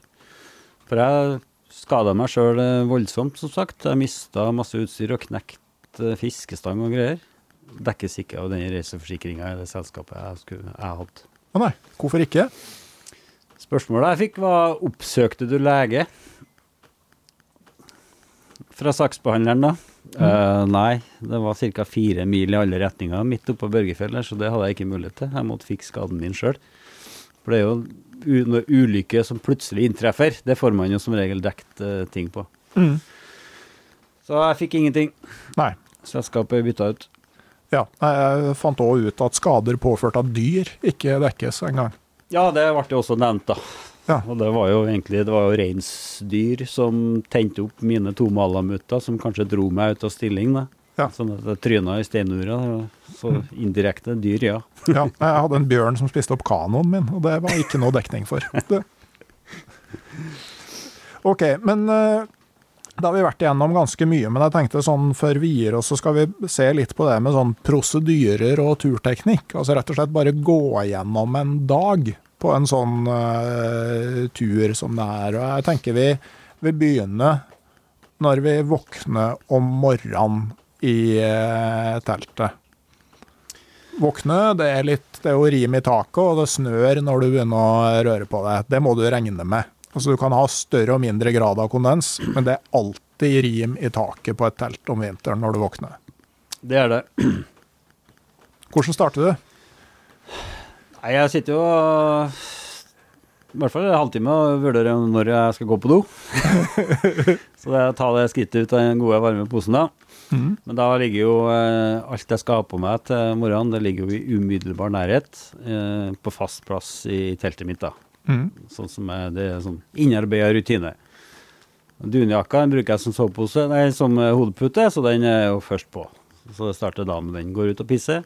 For jeg skada meg sjøl eh, voldsomt, som sagt. Jeg mista masse utstyr og knekt eh, fiskestang og greier. Dekkes ikke av den reiseforsikringa i det selskapet jeg, skulle, jeg hadde. Å nei, hvorfor ikke? Spørsmålet jeg fikk var oppsøkte du lege? Fra saksbehandleren, da. Eh, nei, det var ca. fire mil i alle retninger midt oppe på Børgefjell, så det hadde jeg ikke mulighet til. Jeg måtte fikse skaden min sjøl. For det er jo når ulykke som plutselig inntreffer. Det får man jo som regel dekt uh, ting på. Mm. Så jeg fikk ingenting. Nei. Selskapet bytta ut. Ja, jeg fant òg ut at skader påført av dyr ikke dekkes engang. Ja, det ble jo også nevnt, da. Ja. Og det var jo egentlig det var jo reinsdyr som tente opp mine to malamutter, som kanskje dro meg ut av stilling. da. Ja. Sånn at jeg tryna i steinura. Så indirekte dyr, ja. [laughs] Ja, jeg hadde en bjørn som spiste opp kanoen min, og det var ikke noe dekning for. [laughs] Det. OK, men eh, da har vi vært igjennom ganske mye, men jeg tenkte sånn før vi gir oss, så skal vi se litt på det med sånn prosedyrer og turteknikk. Altså rett og slett bare gå igjennom en dag på en sånn uh, tur som det er. Og jeg tenker vi, vi begynner når vi våkner om morgenen i uh, teltet. Våkne, det er litt Det er jo rim i taket, og det snør når du begynner å røre på det. Det må du regne med. Altså Du kan ha større og mindre grad av kondens, men det er alltid rim i taket på et telt om vinteren når du våkner. Det er det. Hvordan starter du? Nei, jeg sitter jo i hvert fall en halvtime og vurderer når jeg skal gå på do. [laughs] så det er å ta det skrittet ut av den gode, varme posen, da. Mm. Men da ligger jo eh, alt jeg skal ha på meg til morgenen, det ligger jo i umiddelbar nærhet eh, på fast plass i teltet mitt, da. Mm. Sånn som er, det er sånn innarbeida rutine. Dunjakka den bruker jeg som sovepose, nei, som eh, hodepute, så den er jo først på. Så det starter da med den. Går ut og pisser.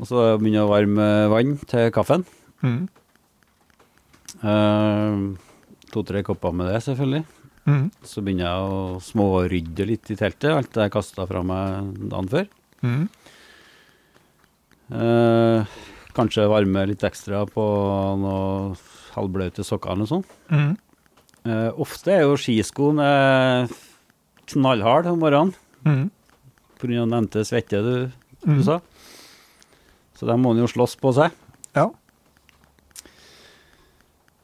Og så begynner jeg å varme vann til kaffen. Mm. Uh, To-tre kopper med det, selvfølgelig. Mm. Så begynner jeg å smårydde litt i teltet, alt det jeg kasta fra meg dagen før. Mm. Uh, kanskje varme litt ekstra på noe halvblaute sokker eller noe sånt. Mm. Uh, ofte er jo skiskoene knallharde om morgenen Mhm. pga. nevnte svette du, du Mhm. sa. Så der må jo slåss på seg. Ja.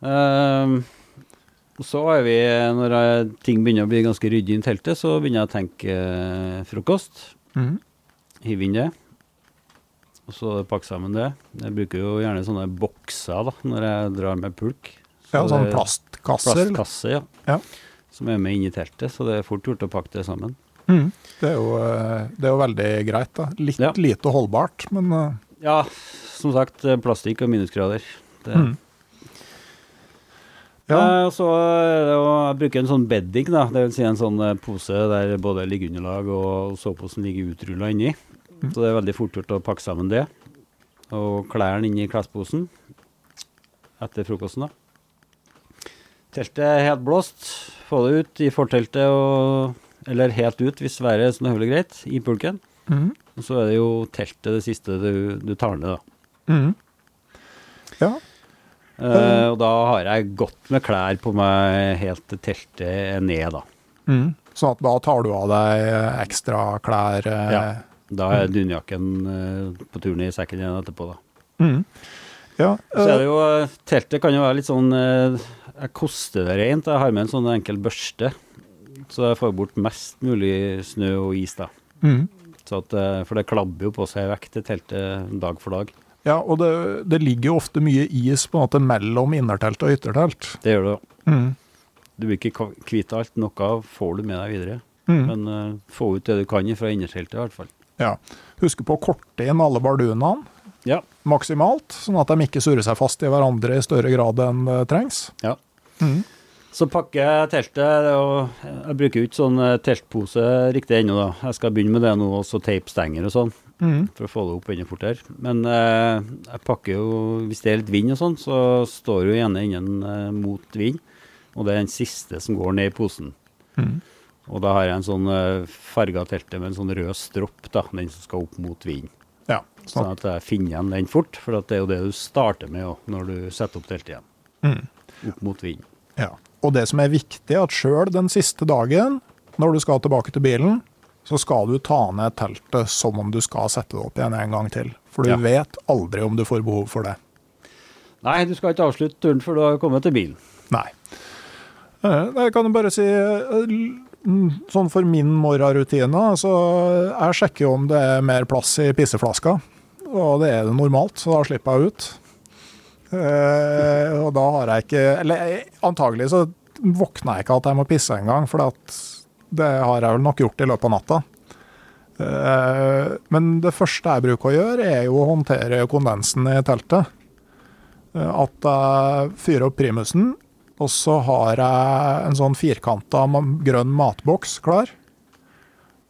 Uh, så er vi, når jeg, ting begynner å bli ganske ryddig i teltet, så begynner jeg å tenke uh, frokost. Mhm. Hive inn det. Og så pakke sammen det. Jeg bruker jo gjerne sånne bokser da, når jeg drar med pulk. ja, Så sånn sånne plastkasser. Plastkasse, ja. Ja. Som er med inn i teltet, så det er fort gjort å pakke det sammen. Mhm. Det, er jo, eh, det er jo veldig greit. da. Litt Ja. lite holdbart, men eh, Ja, som sagt, eh, plastikk og minusgrader. Det. Mm. Ja. Eh, så jeg bruker en sånn bedding, da. Det vil si en sånn eh, pose der både liggeunderlag og soveposen ligger utrulla inni. Mm. Så det er veldig fort gjort å pakke sammen det. Og klærne inn i klesposen etter frokosten, da. Teltet er helt blåst. Få det ut i forteltet, og, eller helt ut hvis været er sånn høvelig greit, i pulken. Mhm. Og så er det jo teltet det siste du, du tar ned, da. Mhm. Ja. Eh, og da har jeg godt med klær på meg helt til teltet er ned, da. Mhm. Sånn at da tar du av deg ekstra klær. eh, Ja. Da er dunjakken eh, på turen i sekken igjen etterpå, da. mhm. Ja. Så er eh, det jo eh, Teltet kan jo være litt sånn eh, Jeg koster det rent. Jeg har med en sånn enkel børste, så jeg får bort mest mulig snø og is, da. mhm. Så at, eh, for det klabber jo på seg vekk til teltet dag for dag. Ja, og det, det ligger jo ofte mye is på en måte mellom innertelt og yttertelt. Det gjør det jo. Mhm. Du blir ikke kvitt alt. Noe får du med deg videre. Mm. Men uh, få ut det du kan fra innerteltet, i hvert fall. Ja. Husk på å korte inn alle bardunene Ja. maksimalt, sånn at de ikke surrer seg fast i hverandre i større grad enn det trengs. Ja. Mhm. Så pakker jeg teltet, og jeg bruker jo ikke sånn eh, teltpose riktig ennå, da. Jeg skal begynne med det nå, og så teipstenger og sånn, Mm. for å få det opp enda fortere. Men eh, jeg pakker jo, hvis det er litt vind og sånn, så står jo gjerne innen eh, mot vind, og det er den siste som går ned i posen. Mm. Og da har jeg en sånn eh, farga telte med en sånn rød stropp, da, den som skal opp mot vind. Ja, sånn at, jeg finner igjen den fort, for at det er jo det du starter med også, når du setter opp teltet igjen. Mm. Opp mot vind. ja. Og det som er viktig, er at sjøl den siste dagen, når du skal tilbake til bilen, så skal du ta ned teltet som om du skal sette det opp igjen en gang til. For du Ja. vet aldri om du får behov for det. Nei, du skal ikke avslutte turen før du har kommet til bilen. Nei. Eh, Jeg kan bare si eh, Sånn for min morgenrutine, så jeg sjekker jo om det er mer plass i pisseflaska. Og det er det normalt, så da slipper jeg ut. Eh, og da har jeg ikke Eller antagelig så våkner jeg ikke at jeg må pisse engang, for det har jeg vel nok gjort i løpet av natta. Eh, Men det første jeg bruker å gjøre, er jo å håndtere kondensen i teltet. Eh, At jeg fyrer opp primusen, og så har jeg en sånn firkanta grønn matboks klar.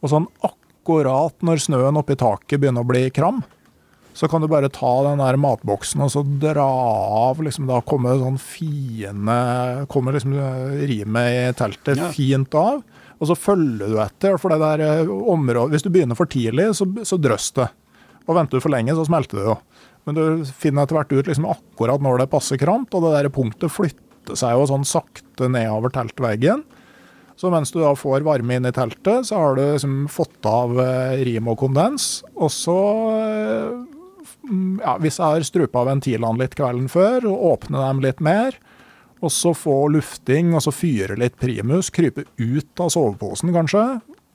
Og sånn akkurat når snøen oppi taket begynner å bli kram, så kan du bare ta den der matboksen og så dra av. liksom Da kommer sånn fine Kommer liksom eh, rimet i teltet Ja. fint av. Og så følger du etter. for det der eh, området, Hvis du begynner for tidlig, så, så drøss det. Og venter du for lenge, så smelter det jo. Men du finner etter hvert ut liksom akkurat når det passer kramt, og det der punktet flytter seg jo sånn sakte nedover teltveggen. Så mens du da får varme inn i teltet, så har du liksom fått av eh, rim og kondens. Og så, ja, hvis jeg har strupa ventilene litt kvelden før, og åpne dem litt mer, og så få lufting, og så fyre litt primus, krype ut av soveposen kanskje,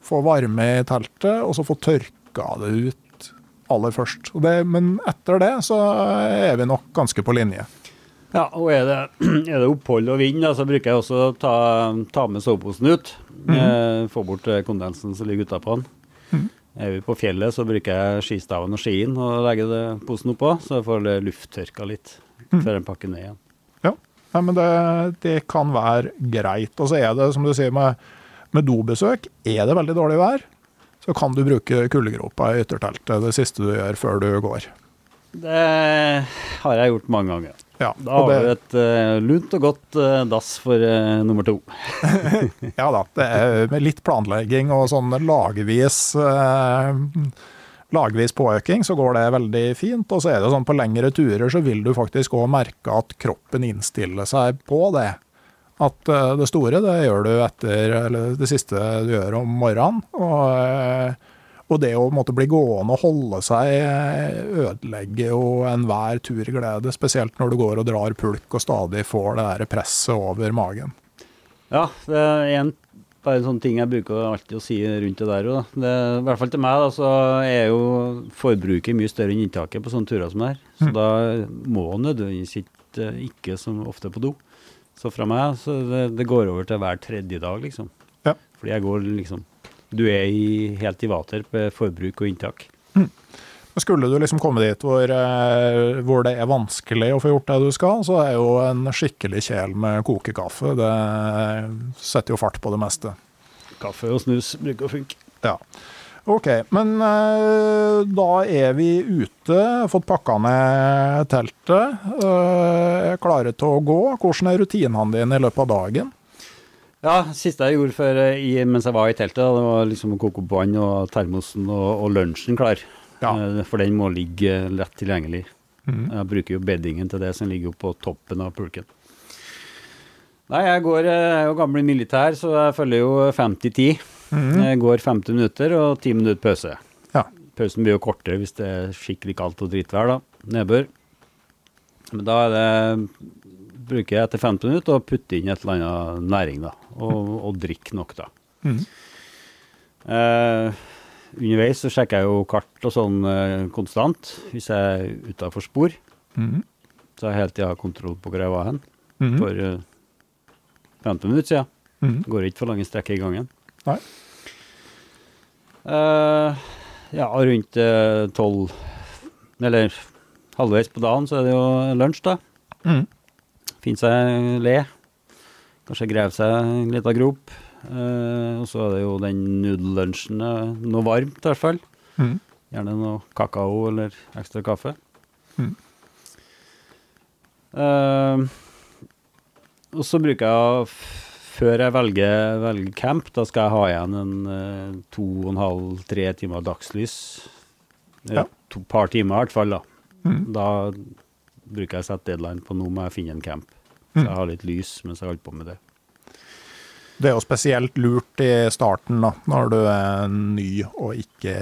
få varme i teltet, og så få tørka det ut aller først. Det, men etter det så er vi nok ganske på linje. Ja, og er det, [clears throat] er det opphold og vind, så bruker jeg også å ta, ta med soveposen ut. eh, få bort kondensen som ligger utapå den. Mhm. Er vi på fjellet, så bruker jeg skistaven og skien og legger det, posen oppå, så jeg får det lufttørka litt mm. før jeg pakker ned igjen. Ja, Nei, men det, det kan være greit. Og så er det, som du sier, med, med dobesøk, er det veldig dårlig vær, så kan du bruke kuldegropa i ytterteltet det siste du gjør før du går. Det har jeg gjort mange ganger. Ja, Da har du et uh, lunt og godt uh, dass for uh, nummer to. [laughs] ja da, det er med litt planlegging og sånn lagvis lagvis påøking, så går det veldig fint. Og så er det sånn på lengre turer så vil du faktisk òg merke at kroppen innstiller seg på det. At det store, det gjør du etter Eller det siste du gjør om morgenen. Og, og det å måtte bli gående og holde seg eh, ødelegger jo enhver turglede. Spesielt når du går og drar pulk og stadig får det der presset over magen. Ja, det er en, bare en sånn ting jeg bruker alltid å si rundt det der òg. I hvert fall til meg, da, så er jo forbruket mye større enn inntaket på sånne turer som det her. Så Mm. da må nødvendigvis ikke, ikke som ofte på do. Så fra meg, så det, det går over til hver tredje dag, liksom. Ja. Fordi jeg går liksom Du er i, helt i vater på forbruk og inntak. Mm. Skulle du liksom komme dit hvor, eh, hvor det er vanskelig å få gjort det du skal, så er jo en skikkelig kjel med kokekaffe Det setter jo fart på det meste. Kaffe og snus bruker å funke. Ja. OK, men eh, da er vi ute, fått pakka ned teltet, eh, er klare til å gå. Hvordan er rutinene dine i løpet av dagen? Ja, siste jeg gjorde før, eh, i, mens jeg var i teltet, det var liksom å koke opp vann og termosen og, og lunsjen klar. Ja. Eh, For den må ligge lett tilgjengelig. Mm. Jeg bruker jo beddingen til det som ligger på toppen av pulken. Nei, jeg går, eh, jeg er jo gammel militær, så jeg følger jo 50-10. Mm. Jeg går 50 minutter og 10 minutter pause. Ja. Pausen blir jo kortere hvis det er skikkelig kaldt og drittvær, da. Nedbør. Men da er det bruker jeg etter 15 minutter å putte inn et eller annet næring, da. Og, og drikke nok, da. Mm. Eh, underveis så sjekker jeg jo kart og sånn eh, konstant, hvis jeg er utafor spor. Mm. Så jeg hele tida har kontroll på hvor jeg var hen. Mm. For eh, 15 minutter siden. Mm. Går ikke for lange strekker i gangen. Nei. Eh, ja, rundt eh, tolv Eller halvveis på dagen så er det jo lunsj, da. Mhm. Finne seg le. Kanskje grave seg en liten grop. Eh, og så er det jo den nudellunsjen. eh, Noe varmt, i hvert fall. Mm. Gjerne noe kakao eller ekstra kaffe. Mm. Eh, og så bruker jeg Før jeg velger, velger camp, da skal jeg ha igjen en eh, to og en halv, tre timer dagslys. Et Ja. Et par timer i hvert fall, da. Mm. Da bruker jeg å sette deadline på nå må jeg finne en camp. Så Mhm. jeg har litt lys mens jeg holder på med det. Det er jo spesielt lurt i starten, da, når du er ny og ikke,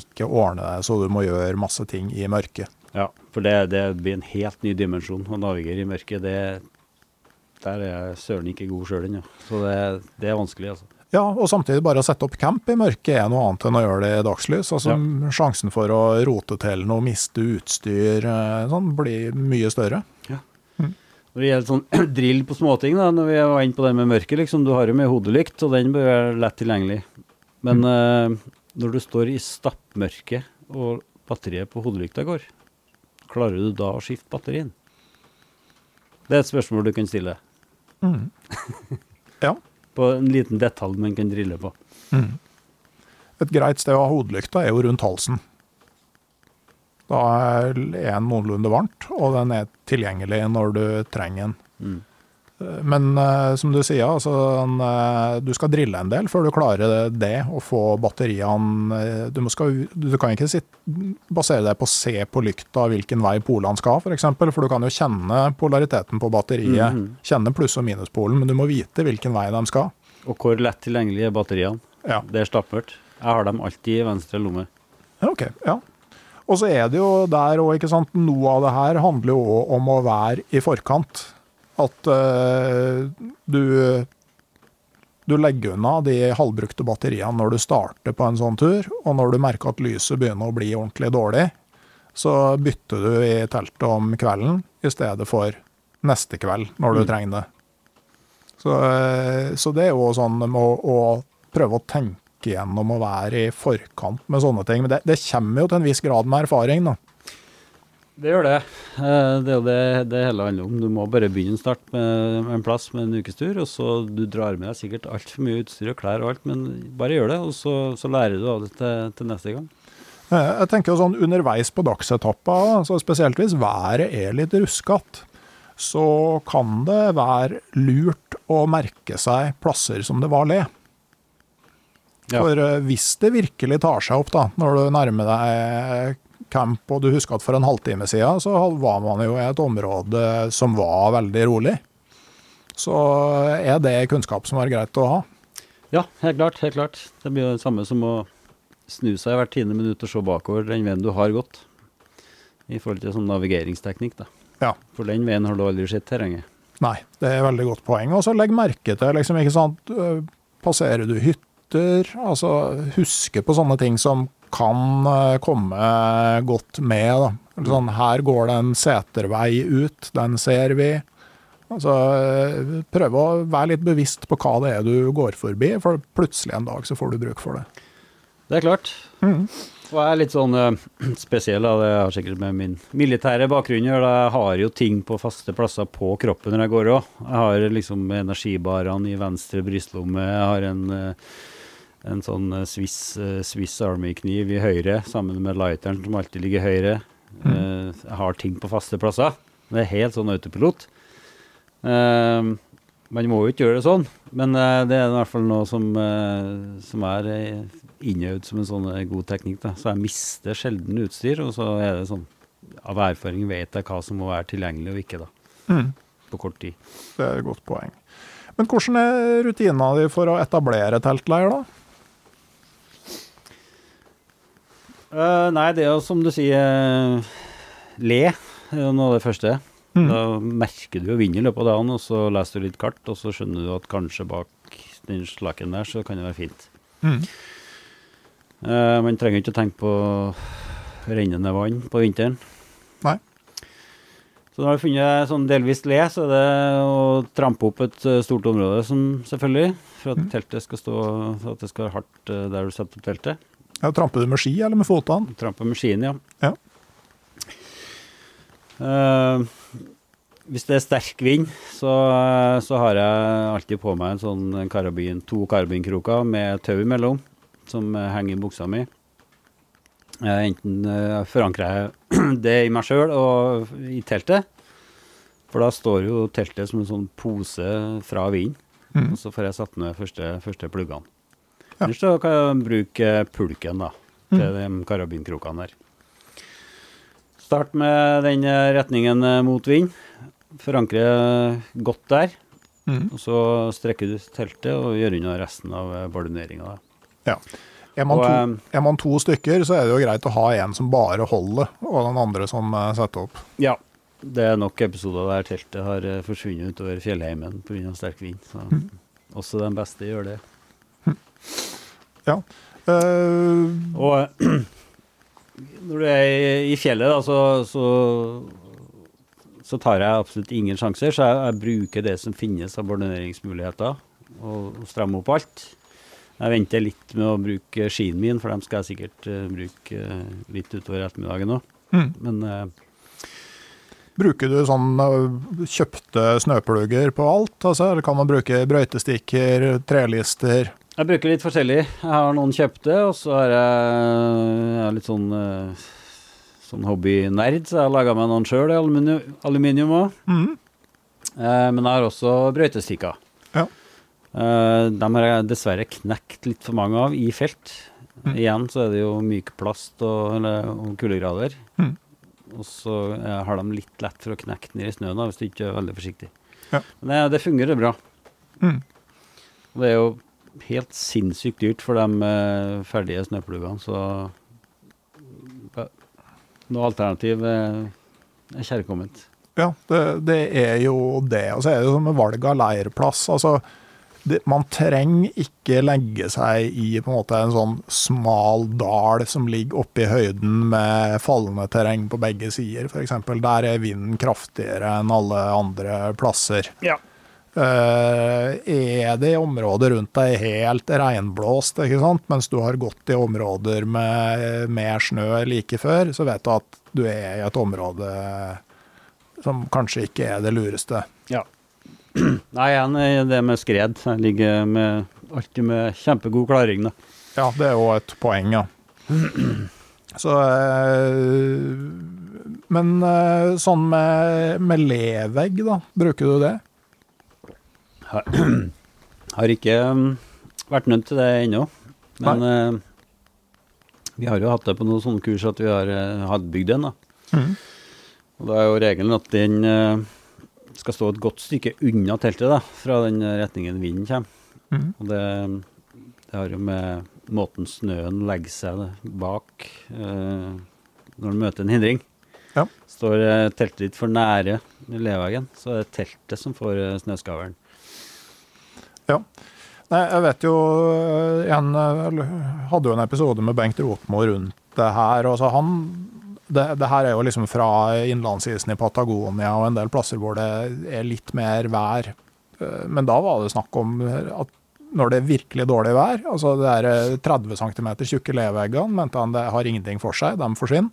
ikke ordner deg så du må gjøre masse ting i mørket. Ja, for det, det blir en helt ny dimensjon å navigere i mørket. Det, der er jeg søren ikke god sjøl ennå. Så det, det er vanskelig, altså. Ja, og samtidig bare å sette opp camp i mørket er noe annet enn å gjøre det i dagslys. Altså Sjansen for å rote til noe, miste utstyr, eh, sånn, blir mye større. Når det gjelder sånn [clears throat] drill på småting, da, når vi var inne på det med mørket, liksom, du har jo med hodelykt, og den bør være lett tilgjengelig. Men eh, Når du står i stappmørket og batteriet på hodelykta går, klarer du da å skifte batterien? Det er et spørsmål du kan stille. Mm. [laughs] Ja. På en liten detalj man kan drille på. Mm. Et greit sted å ha hodelykta er jo rundt halsen. Da er den noenlunde varmt, og den er tilgjengelig når du trenger den. Mm. Men eh, som du sier, altså, eh, du skal drille en del før du klarer det å få batteriene eh, du, skal, du kan ikke sitte, basere deg på å se på lykta hvilken vei polene skal, f.eks. For, eksempel, for du kan jo kjenne polariteten på batteriet, Mhm. kjenne pluss- og minuspolen, men du må vite hvilken vei de skal. Og hvor lett tilgjengelig er batteriene? Ja. Det er stappmørkt. Jeg har dem alltid i venstre lomme. Ok, ja. Og så er det jo der òg, ikke sant. Noe av det her handler jo òg om å være i forkant. At uh, du du legger unna de halvbrukte batteriene når du starter på en sånn tur, og når du merker at lyset begynner å bli ordentlig dårlig, så bytter du i teltet om kvelden i stedet for neste kveld når du Mm. trenger det. Så, eh, så det er jo sånn med å, å prøve å tenke gjennom å være i forkant med sånne ting. Men det, det kommer jo til en viss grad med erfaring, da. Det gjør det. Eh, Det er jo det det hele handler om. Du må bare begynne en start med en plass med en ukestur, og så du drar med deg sikkert altfor mye utstyr og klær og alt, men bare gjør det, og så, så lærer du av det til, til neste gang. Eh, Jeg tenker sånn underveis på dagsetappa, så spesielt hvis været er litt ruskete, så kan det være lurt å merke seg plasser som det var le. Ja. For eh, hvis det virkelig tar seg opp, da, når du nærmer deg camp, og du husker at for en halvtime siden, så var man jo i et område som var veldig rolig. Så er det kunnskap som er greit å ha. Ja, helt klart. helt klart. Det blir jo det samme som å snu seg hvert tiende minutt og se bakover den veien du har gått. I forhold til sånn navigeringsteknikk, da. Ja. For den veien har du aldri sett terrenget. Nei, det er et veldig godt poeng. Og så legg merke til, liksom, ikke sant, passerer du hytter, altså huske på sånne ting som kan øh, komme godt med. Da. Sånn, her går det en setervei ut, den ser vi. Altså, øh, prøve å være litt bevisst på hva det er du går forbi, for plutselig en dag så får du bruk for det. Det er klart. Mm. Og jeg er litt sånn eh, [clears throat] spesiell, da. det har sikkert med min militære bakgrunn å gjøre. Jeg har jo ting på faste plasser på kroppen når jeg går òg. Jeg har liksom energibarene i venstre brystlomme. Jeg har en, eh, en sånn eh, Swiss, eh, Swiss Army-kniv i høyre, sammen med lighteren som alltid ligger høyre. Mm. Jeg har ting på faste plasser. Det er helt sånn autopilot. Uh, man må jo ikke gjøre det sånn, men uh, det er i hvert fall noe som, uh, som er eh, innøvd som en sånn eh, god teknikk. Da. Så jeg mister sjelden utstyr, og så er det sånn Av erfaring vet jeg hva som må være tilgjengelig og ikke, da, Mm, på kort tid. det er et godt poeng. Men hvordan er rutinene dine for å etablere teltleir, da? Eh, nei, det er jo som du sier eh, Le er jo noe av det første. Mm. Da merker du jo vinden i løpet av dagen, og så leser du litt kart, og så skjønner du at kanskje bak den slaken der, så kan det være fint. Mm. Uh, man trenger ikke å tenke på rennende vann på vinteren. Nei. Så når du har funnet sånn delvis le, så er det å trampe opp et stort område, som selvfølgelig, for at Mm. teltet skal stå, for at det skal være hardt der du setter opp teltet. Ja, tramper du med ski eller med fotene? Trampe med skien, ja. Ja. Uh, hvis det er sterk vind, så, eh, så har jeg alltid på meg en sånn karabin, to karabinkroker med tau imellom, som henger i buksa mi. Eh, enten uh, forankrer jeg [clears throat] det i meg sjøl og i teltet, for da står jo teltet som en sånn pose fra vinden. Mm. Og så får jeg satt ned første, første pluggene. Ellers så kan jeg bruke pulken da, til Mm. de karabinkrokene der. Start med den eh, retningen eh, mot vind. Forankre godt der. Mm. Og så strekker du teltet og gjør unna resten av balloneringa. Ja. Er man, Og, to, eh, er man to stykker, så er det jo greit å ha en som bare holder, og den andre som eh, setter opp. Ja. Det er nok episoder der teltet har eh, forsvunnet utover fjellheimen pga. sterk vind. Så Mm. også den beste gjør det. Eh, Og [clears throat] når du er i, fjellet, da, så, så, så tar jeg absolutt ingen sjanser. Så jeg, jeg bruker det som finnes av barduneringsmuligheter, og, og strammer opp alt. Jeg venter litt med å bruke skien min, for dem skal jeg sikkert uh, bruke eh, litt utover ettermiddagen òg. Mm. Men uh, Bruker du sånn uh, kjøpte snøplugger på alt? Altså, kan man bruke brøytestikker, trelister? Jeg bruker litt forskjellig. Jeg har noen kjøpte, og så har jeg, jeg litt sånn, eh, sånn hobbynerd, så jeg har laga meg noen sjøl i aluminium, òg. Mm. Eh, men jeg har også brøytestikker. Ja. Eh, dem har jeg dessverre knekt litt for mange av i felt. Mm. Igjen så er det jo myk plast og, eller, og kuldegrader. Mm. Og så eh, har de litt lett for å knekke ned i snøen da, hvis du ikke er veldig forsiktig. Ja. Men det, det fungerer bra. Mm. Og det er jo helt sinnssykt dyrt for de eh, ferdige snøplugene, så noe alternativ eh, er kjærkomment. Ja, det, det er jo det. Og så er det jo med valg av leirplass. Altså, det, man trenger ikke legge seg i på en måte en sånn smal dal som ligger oppe i høyden med fallende terreng på begge sider, f.eks. Der er vinden kraftigere enn alle andre plasser. Ja. Eh, er det områder området rundt deg helt regnblåst, ikke sant? mens du har gått i områder med mer snø like før, så vet du at du er i et område som kanskje ikke er det lureste. Ja. Nei, igjen det med skred. Jeg ligger med, alltid med kjempegod klaring, da. Ja, det er jo et poeng, ja. Så eh, Men eh, sånn med, med levegg, da, bruker du det? [clears throat] Har ikke um, vært nødt til det ennå. Men uh, vi har jo hatt det på noen sånne kurs at vi har uh, hatt bygd en. Mhm. Og da er jo regelen at den uh, skal stå et godt stykke unna teltet da, fra den retningen vinden kommer. Mm. Og det, det har jo med måten snøen legger seg bak eh, når den møter en hindring. Ja. Står eh, teltet ditt for nære leveggen, så er det teltet som får eh, snøskavlen. Nei, jeg vet jo eh, en, hadde jo en episode med Bengt Rotmo rundt det her. og så han, det, det her er jo liksom fra innlandsisen i Patagonia og en del plasser hvor det er litt mer vær. Eh, Men da var det snakk om at når det er virkelig dårlig vær, altså det er eh, 30 cm tjukke leveggene, mente han det har ingenting for seg, de forsvinner.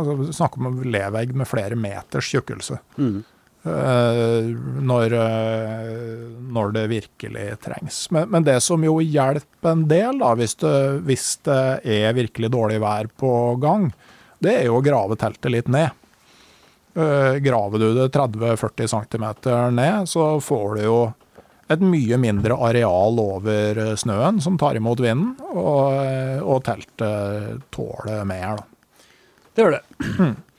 Altså Snakk om levegg med flere meters tjukkelse. Mm. Eh, når, eh, når det virkelig trengs. Men, men det som jo hjelper en del, da, hvis det, hvis det er virkelig dårlig vær på gang, det er jo å grave teltet litt ned. Eh, graver du det 30-40 cm ned, så får du jo et mye mindre areal over snøen som tar imot vinden, og, og teltet tåler mer. Da. Det gjør det. [clears throat]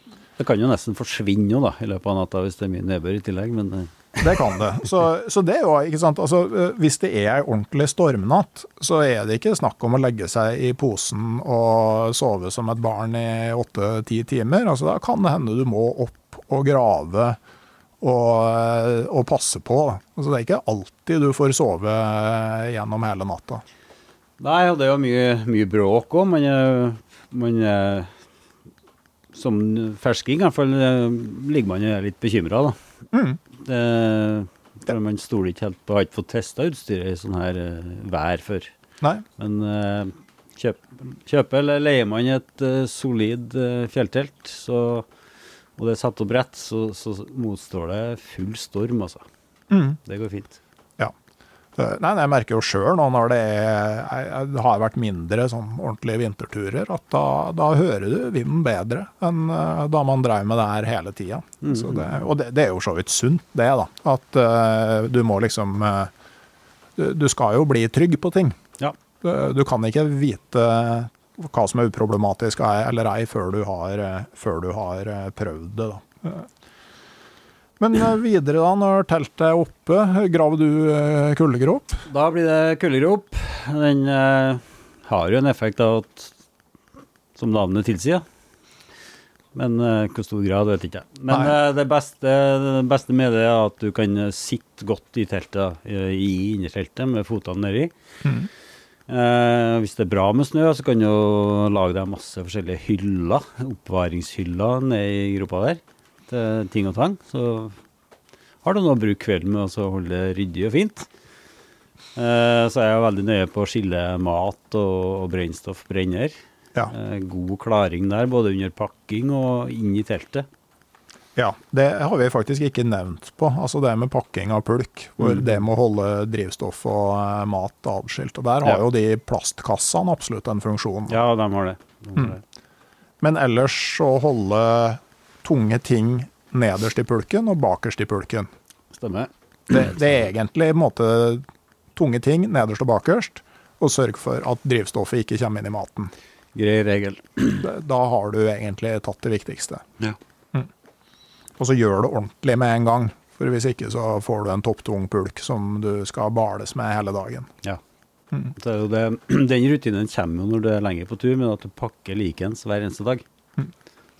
Det kan jo nesten forsvinne da, i løpet av natta hvis det er mye nedbør i tillegg, men eh, [laughs] Det kan det. Så, så det er jo, ikke sant, altså, Hvis det er ei ordentlig stormnatt, så er det ikke snakk om å legge seg i posen og sove som et barn i åtte-ti timer. Altså, da kan det hende du må opp og grave og, og passe på. Altså, det er ikke alltid du får sove gjennom hele natta. Nei, og det er jo mye, mye bråk òg. Man, man Som fersking i hvert fall eh, ligger man litt bekymra, da. Mm. Det, for man stoler ikke helt på Har ikke fått testa utstyret i sånn her eh, vær før. Nei. Men kjøp, kjøper eller leier man et eh, solid eh, fjelltelt, så, og det er satt opp rett, så, så motstår det full storm, altså. Mm. Det går fint. Nei, jeg merker jo sjøl nå når det, er, det har vært mindre sånn ordentlige vinterturer, at da, da hører du vinden bedre enn eh, da man drev med det her hele tida. Mm. Og det, det er jo så vidt sunt, det, da. At uh, du må liksom uh, du, skal jo bli trygg på ting. Ja. Du, du kan ikke vite hva som er uproblematisk eller ei før du har, før du har prøvd det, da. Men eh, videre, da, når teltet er oppe, graver du eh, kuldegrop? Da blir det kuldegrop. Den eh, har jo en effekt av at som navnet tilsier. Men eh, hvor stor grad vet ikke jeg. Men eh, det, beste, det beste med det er at du kan eh, sitte godt i teltet, i innerteltet med fotene nedi. Mm. Eh, hvis det er bra med snø, så kan du lage deg masse forskjellige hyller, oppbevaringshyller nedi gropa der, til ting og tang. Så har du noe å bruke kvelden med, så holde det ryddig og fint. Eh, så er jeg veldig nøye på å skille mat og, og brennstoff brenner. Ja. Eh, god klaring der, både under pakking og inn i teltet. Ja, det har vi faktisk ikke nevnt på. Altså det med pakking av pulk. Hvor Mm. det med å holde drivstoff og eh, mat avskilt. Og der har Ja. jo de plastkassene absolutt en funksjon. Ja, de har det. De har Mm. det. Men ellers å holde tunge ting nederst i pulken og bakerst i pulken. Stemmer. Det, det er egentlig en måte tunge ting nederst og bakerst, og sørg for at drivstoffet ikke kommer inn i maten. Grei regel. Da har du egentlig tatt det viktigste. Ja. Og så gjør det ordentlig med en gang. For hvis ikke så får du en topptung pulk som du skal bales med hele dagen. Ja. Mm. Er det, [clears throat] den rutinen kommer jo når du er lenger på tur, men at du pakker likens hver eneste dag. Mm.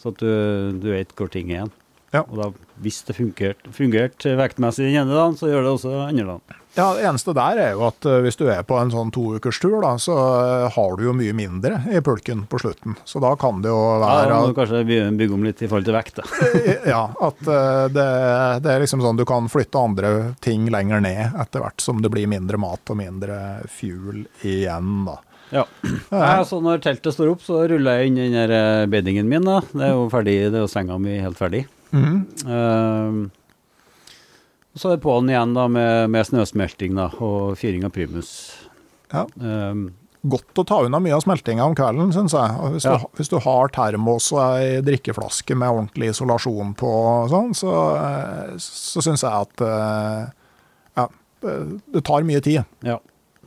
Så at du, du vet hvor ting er igjen. Ja. Og da, hvis det fungerte fungert vektmessig den ene dagen, så gjør det også andre dagen. Ja, Det eneste der er jo at eh, hvis du er på en sånn to ukers tur, da, så eh, har du jo mye mindre i pulken på slutten. Så da kan det jo være Ja, da må du kanskje bygge om litt i forhold til vekt. Da. [laughs] ja, at eh, det, det er liksom sånn du kan flytte andre ting lenger ned etter hvert som det blir mindre mat og mindre fuel igjen, da. Ja. Så når teltet står opp, så ruller jeg inn den der eh, beddingen min. da. Det er jo ferdig, det er jo senga mi helt ferdig. Mm. Ehm, så er det på'n igjen da med, med snøsmelting da, og fyring av primus. Ja. Ehm, Godt å ta unna mye av smeltinga om kvelden, syns jeg. Hvis, Ja. du, hvis du har termos og ei drikkeflaske med ordentlig isolasjon på, sånn, så, eh, så syns jeg at eh, ja, det, det tar mye tid. ja.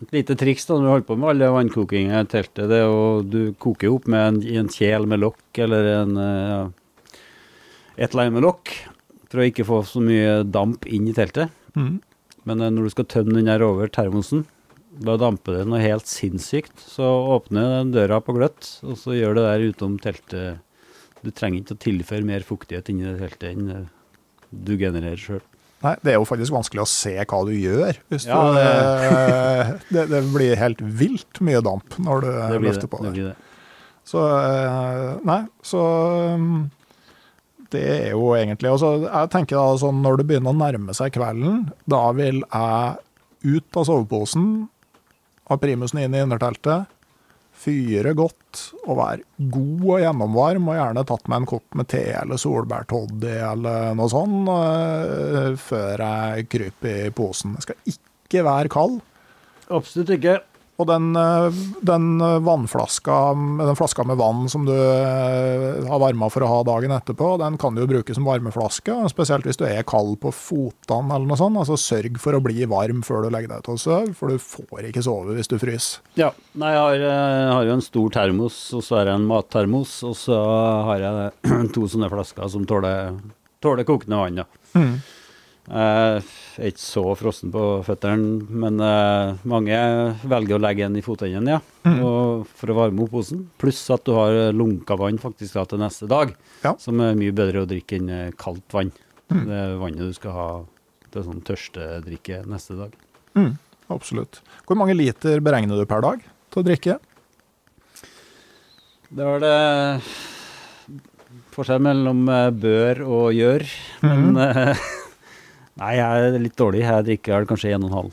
Et lite triks da når du holder på med alle vannkokinga i teltet, det er jo du koker opp med en, i en kjel med lokk eller en eh, ja, et eller annet med lokk, for å ikke få så mye damp inn i teltet. Mm. Men eh, når du skal tømme den der over termosen, da damper det noe helt sinnssykt. Så åpner den døra på gløtt, og så gjør det der utom teltet Du trenger ikke å tilføre mer fuktighet inni det teltet enn eh, du genererer sjøl. Nei, det er jo faktisk vanskelig å se hva du gjør. Hvis Ja, du, eh, det, det blir helt vilt mye damp når du Det det. løfter på det, det. blir det. Så eh, Nei, så um, Det er jo egentlig også, Jeg tenker da sånn når det begynner å nærme seg kvelden, da vil jeg ut av soveposen, ha primusen inn i innerteltet, fyre godt og være god og gjennomvarm, og gjerne tatt meg en kopp med te eller solbærtoddy eller noe sånt eh, før jeg kryper i posen. Jeg skal ikke være kald. Absolutt ikke. Og den, eh, den vannflaska, den flaska med vann som du eh, har varma for å ha dagen etterpå, den kan du jo bruke som varmeflaske, spesielt hvis du er kald på fotene eller noe sånt. Altså sørg for å bli varm før du legger deg til å sove, for du får ikke sove hvis du fryser. Ja. Nei, jeg har, eh, jeg har jo en stor termos, og så har jeg en mattermos, og så har jeg [clears throat] to sånne flasker som tåler, tåler kokende vann. da. Jeg er ikke så frossen på føttene, men eh, mange velger å legge en i fotenden, ja, mm. for å varme opp posen. Pluss at du har lunka vann faktisk da til neste dag, Ja. som er mye bedre å drikke enn eh, kaldt vann. Det er vannet du skal ha til sånn tørstedrikke neste dag. Mm, absolutt. Hvor mange liter beregner du per dag til å drikke? Det var det forskjell mellom eh, bør og gjør, men eh, [laughs] Nei, jeg er litt dårlig. Jeg drikker vel kanskje 1,5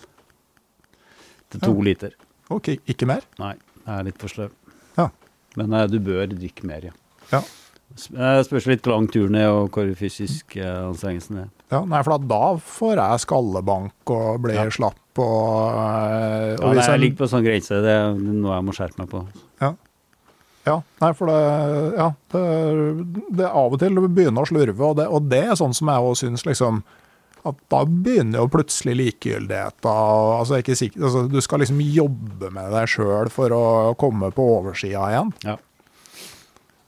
til 2 Ja. liter. Ok, ikke mer? Nei, jeg er litt for sløv. Ja. Men eh, du bør drikke mer, ja. Ja. Eh, Spørs litt hvor lang turen er og hvor fysisk eh, anstrengelsen er. Ja, nei, for da, får jeg skallebank og blir Ja. slapp og, og Ja, nei, jeg ligger på sånn grense. Det er noe jeg må skjerpe meg på. Ja, nei, for det, ja, det, det av og til begynner å slurve, og det, og det er sånn som jeg òg syns liksom at da begynner jo plutselig likegyldigheta. Altså, altså, du skal liksom jobbe med deg sjøl for å komme på oversida igjen. Ja.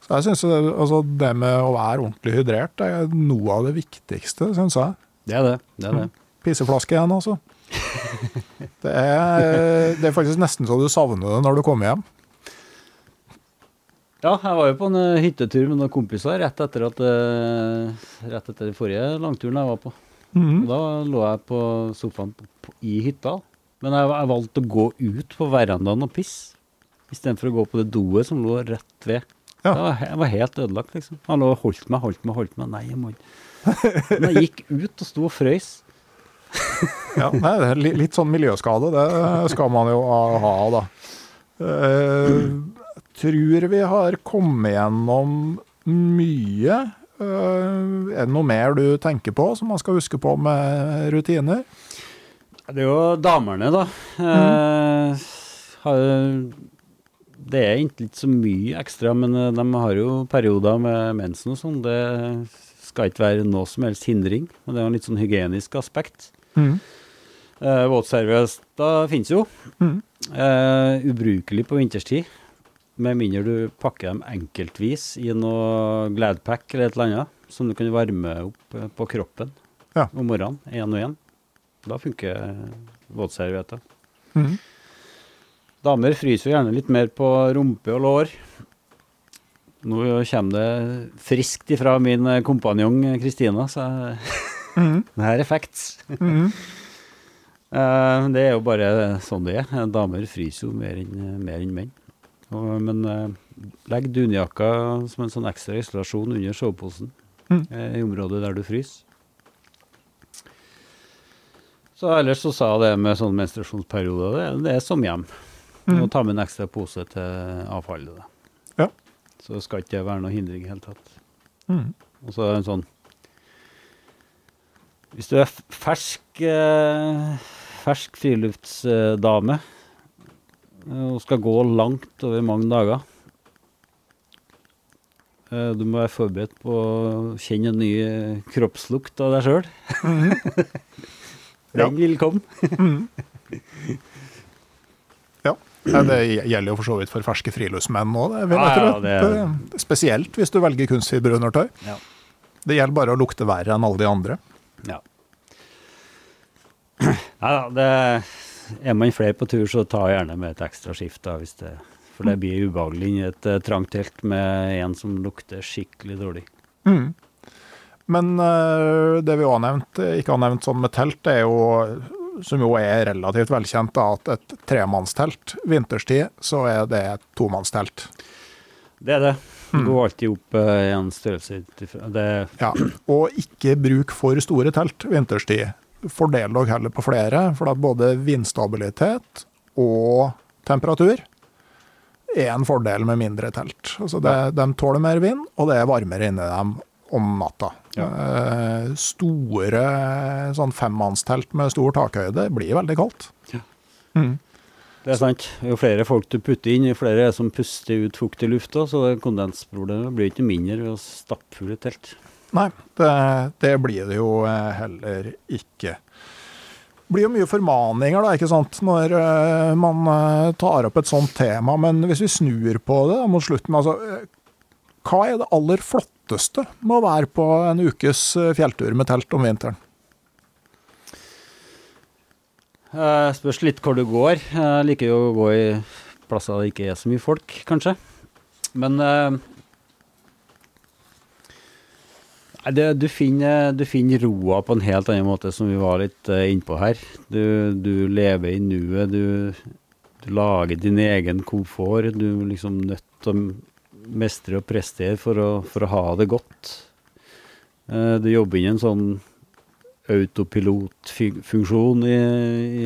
Så jeg synes det, altså, det med å være ordentlig hydrert det er noe av det viktigste, syns jeg. Det er det. det, er det. Pisseflaske igjen, altså. [laughs] Det er, det er faktisk nesten så du savner det når du kommer hjem. Ja, jeg var jo på en eh, hyttetur med noen kompiser rett etter at eh, Rett etter den forrige langturen jeg var på. Og Da lå jeg på sofaen på, på, i hytta. Men jeg, jeg valgte å gå ut på verandaen og pisse, istedenfor å gå på det doet som lå rett ved. Ja. Jeg, var, jeg var helt ødelagt, liksom. Han lå og holdt meg, holdt meg, holdt meg. Nei, jeg må ikke Men jeg gikk ut og sto og frøys. [laughs] ja, nei, litt sånn miljøskade, det skal man jo ha, da. Uh, tror vi har kommet gjennom mye. Eh, er det noe mer du tenker på som man skal huske på med rutiner? Det er jo damene, da. Mm. det er ikke så mye ekstra, men eh, de har jo perioder med mensen og sånn. Det skal ikke være noe som helst hindring, det er jo en litt sånn hygienisk aspekt. Mm. Eh, Våtservietter finnes jo. Mm. Eh, ubrukelig på vinterstid. Med mindre du pakker dem enkeltvis i noe Gladpack eller et eller annet, som du kan varme opp eh, på kroppen Ja. om morgenen, én og én. Da funker våtservietter. Mm. Damer fryser jo gjerne litt mer på rumpe og lår. Nå kommer det friskt ifra min eh, kompanjong eh, Kristina, så [laughs] Mm. det her er facts. Mm. -hmm. [laughs] det er jo bare sånn det er. Damer fryser jo mer enn mer enn menn. Og, men eh, legg dunjakka som en sånn ekstra isolasjon under soveposen Mm. eh, i området der du fryser. Så ellers så sa jeg det med sånn menstruasjonsperiode, det, det er som hjem. Mm. Og ta med en ekstra pose til avfallet. Da. Ja. Så det skal ikke være noe hindring i det hele tatt. Mm. Og så er det en sånn Hvis du er fersk eh, fersk friluftsdame eh, og skal gå langt over mange dager eh, Du må være forberedt på å kjenne en ny eh, kroppslukt av deg sjøl. [laughs] Den vil komme. Ja. Det gjelder jo for så vidt for ferske friluftsmenn òg, Ja, ja, Spesielt hvis du velger kunstfiberundertøy. Ja. Det gjelder bare å lukte verre enn alle de andre. Ja. [clears throat] Nei da, det er man flere på tur, så ta gjerne med et ekstra skift. da, hvis det, For det blir ubehagelig i et eh, trangt telt med en som lukter skikkelig dårlig. Mm. Men eh, det vi har nevnt, eh, ikke har nevnt sånn med telt, er jo, som jo er relativt velkjent, da, at et tremannstelt vinterstid, så er det et tomannstelt. Det er det. Det Mm. går alltid opp eh, i en størrelse det. Ja. Og ikke bruk for store telt vinterstid. Fordel dere heller på flere, for da både vindstabilitet og temperatur er en fordel med mindre telt. Altså det, De tåler mer vind, og det er varmere inni dem om natta. Ja. Eh, store sånn femmannstelt med stor takhøyde blir veldig kaldt. Ja. Mm. Det er sant. Jo flere folk du putter inn, jo flere er som puster ut fukt i lufta, så kondensproblemet blir ikke mindre ved å stappfulle telt. Nei, det, det blir det jo eh, heller ikke. Det blir jo mye formaninger da, ikke sant, når eh, man eh, tar opp et sånt tema. Men hvis vi snur på det da, mot slutten, altså Hva er det aller flotteste med å være på en ukes fjelltur med telt om vinteren? Eh, spørs litt hvor du går. Jeg liker jo å gå i plasser der det ikke er så mye folk, kanskje. Men eh, nei, det, du, finner, du finner roa på en helt annen måte, som vi var litt uh, innpå her. Du, du lever i nuet. Du, du lager din egen komfort. Du er liksom nødt til å mestre og prestere for å, for å ha det godt. Uh, du jobber inn en sånn autopilotfunksjon i,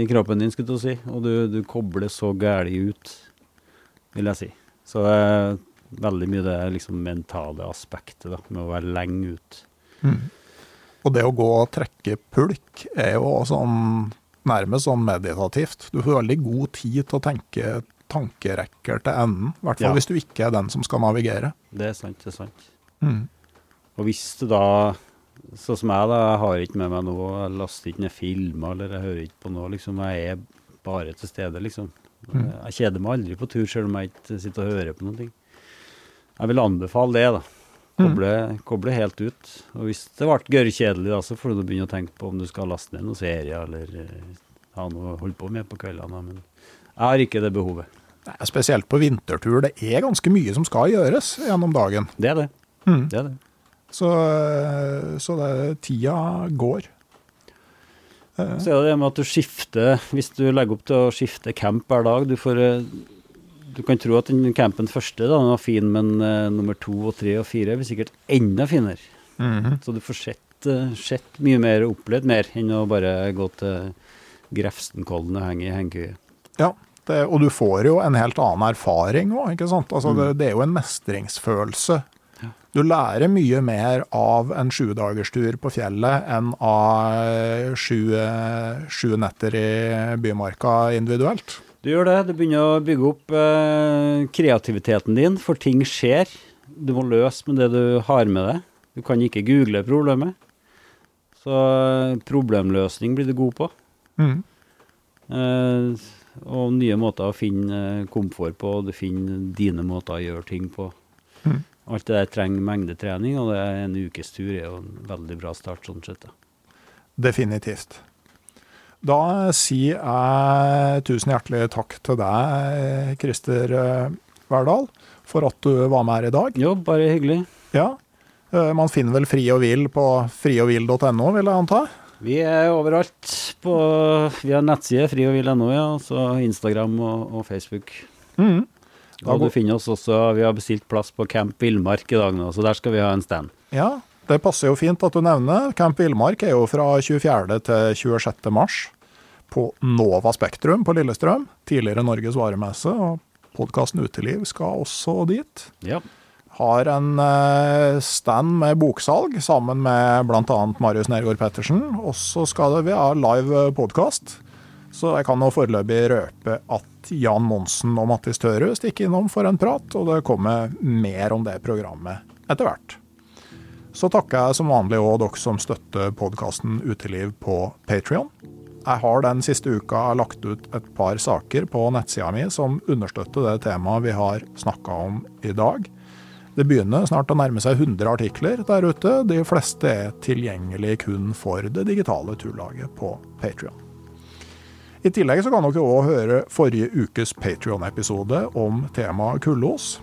i kroppen din, skulle du si. Og du, du kobler så gæli ut, vil jeg si. Så er veldig mye det liksom mentale aspektet da, med å være lenge ut. Og det å gå og trekke pulk er jo sånn nærmest sånn meditativt. Du får veldig god tid til å tenke tankerekker til enden. I hvert fall Ja. hvis du ikke er den som skal navigere. Det er sant, det er sant. Mm. Og hvis du da, sånn som jeg da, jeg har ikke med meg noe, jeg laster ikke ned filmer, eller jeg hører ikke på noe, liksom, jeg er bare til stede, liksom. Mm. Jeg kjeder meg aldri på tur, selv om jeg ikke sitter og hører på ting. Jeg vil anbefale det, da. Koble, koble helt ut. Og hvis det ble gørrkjedelig, da, så får du begynne å tenke på om du skal laste ned noen serier, eller eh, ha noe å holde på med på kveldene. Men jeg har ikke det behovet. Nei, Spesielt på vintertur. Det er ganske mye som skal gjøres gjennom dagen. Det er det. Mm. Det er det. Så, så det, tida går. Eh, Så er det det med at du skifter, hvis du legger opp til å skifte camp hver dag, du får eh, du kan tro at den campen første da, den var fin, men uh, nummer to og tre og fire blir sikkert enda finere. mhm. Så du får sett eh, sett mye mer, og opplevd mer, enn å bare gå til Grefsenkollen og henge i hengekøye. Ja, det, og du får jo en helt annen erfaring òg, ikke sant. Altså, Mm. det, det er jo en mestringsfølelse. Ja. Du lærer mye mer av en sjudagerstur på fjellet enn av sju, eh, sju netter i bymarka individuelt. Du gjør det. Du begynner å bygge opp eh, kreativiteten din, for ting skjer. Du må løse med det du har med deg. Du kan ikke google problemet. Så eh, problemløsning blir du god på. Mm. Eh, og nye måter å finne eh, komfort på, og du finner dine måter å gjøre ting på. Mm. Alt det der trenger mengdetrening, og det er en ukes tur er jo en veldig bra start sånn sett. Definitivt. Da sier jeg tusen hjertelig takk til deg, Christer eh, Verdal, for at du var med her i dag. Jo, bare hyggelig. Ja, eh, Man finner vel Fri og Hvil på frioghvil.no, vil jeg anta? Vi er overalt. På, vi har nettside frioghvil.no, ja, og så Instagram og, og Facebook. Mm. Og du finner oss også, Vi har bestilt plass på Camp Villmark i dag nå, så der skal vi ha en stand. Ja, det passer jo fint at du nevner. Camp Villmark er jo fra 24. til 26. mars på Nova Spektrum på Lillestrøm. Tidligere Norges varemesse, og podkasten Uteliv skal også dit. Ja. Har en eh, stand med boksalg sammen med bl.a. Marius Nergård Pettersen. Og så skal vi ha live podkast. Så jeg kan nå foreløpig røpe at Jan Monsen og Mattis Tørud stikker innom for en prat, og det kommer mer om det programmet etter hvert. Så takker jeg som vanlig òg dere som støtter podkasten Uteliv på Patrion. Jeg har den siste uka lagt ut et par saker på nettsida mi som understøtter det temaet vi har snakka om i dag. Det begynner snart å nærme seg 100 artikler der ute. De fleste er tilgjengelig kun for det digitale turlaget på Patrion. I tillegg så kan dere òg høre forrige ukes Patrion-episode om temaet kullos.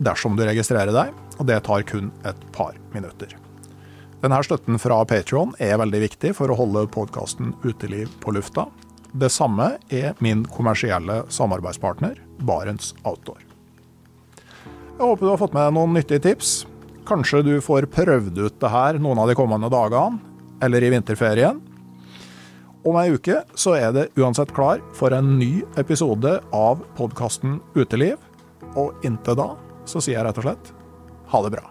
Dersom du registrerer deg, og det tar kun et par minutter. Denne støtten fra Patrion er veldig viktig for å holde podkasten Uteliv på lufta. Det samme er min kommersielle samarbeidspartner Barents Outdoor. Jeg håper du har fått med noen nyttige tips. Kanskje du får prøvd ut det her noen av de kommende dagene, eller i vinterferien. Om ei uke så er det uansett klar for en ny episode av podkasten Uteliv. Og inntil da så sier jeg rett og slett ha det bra.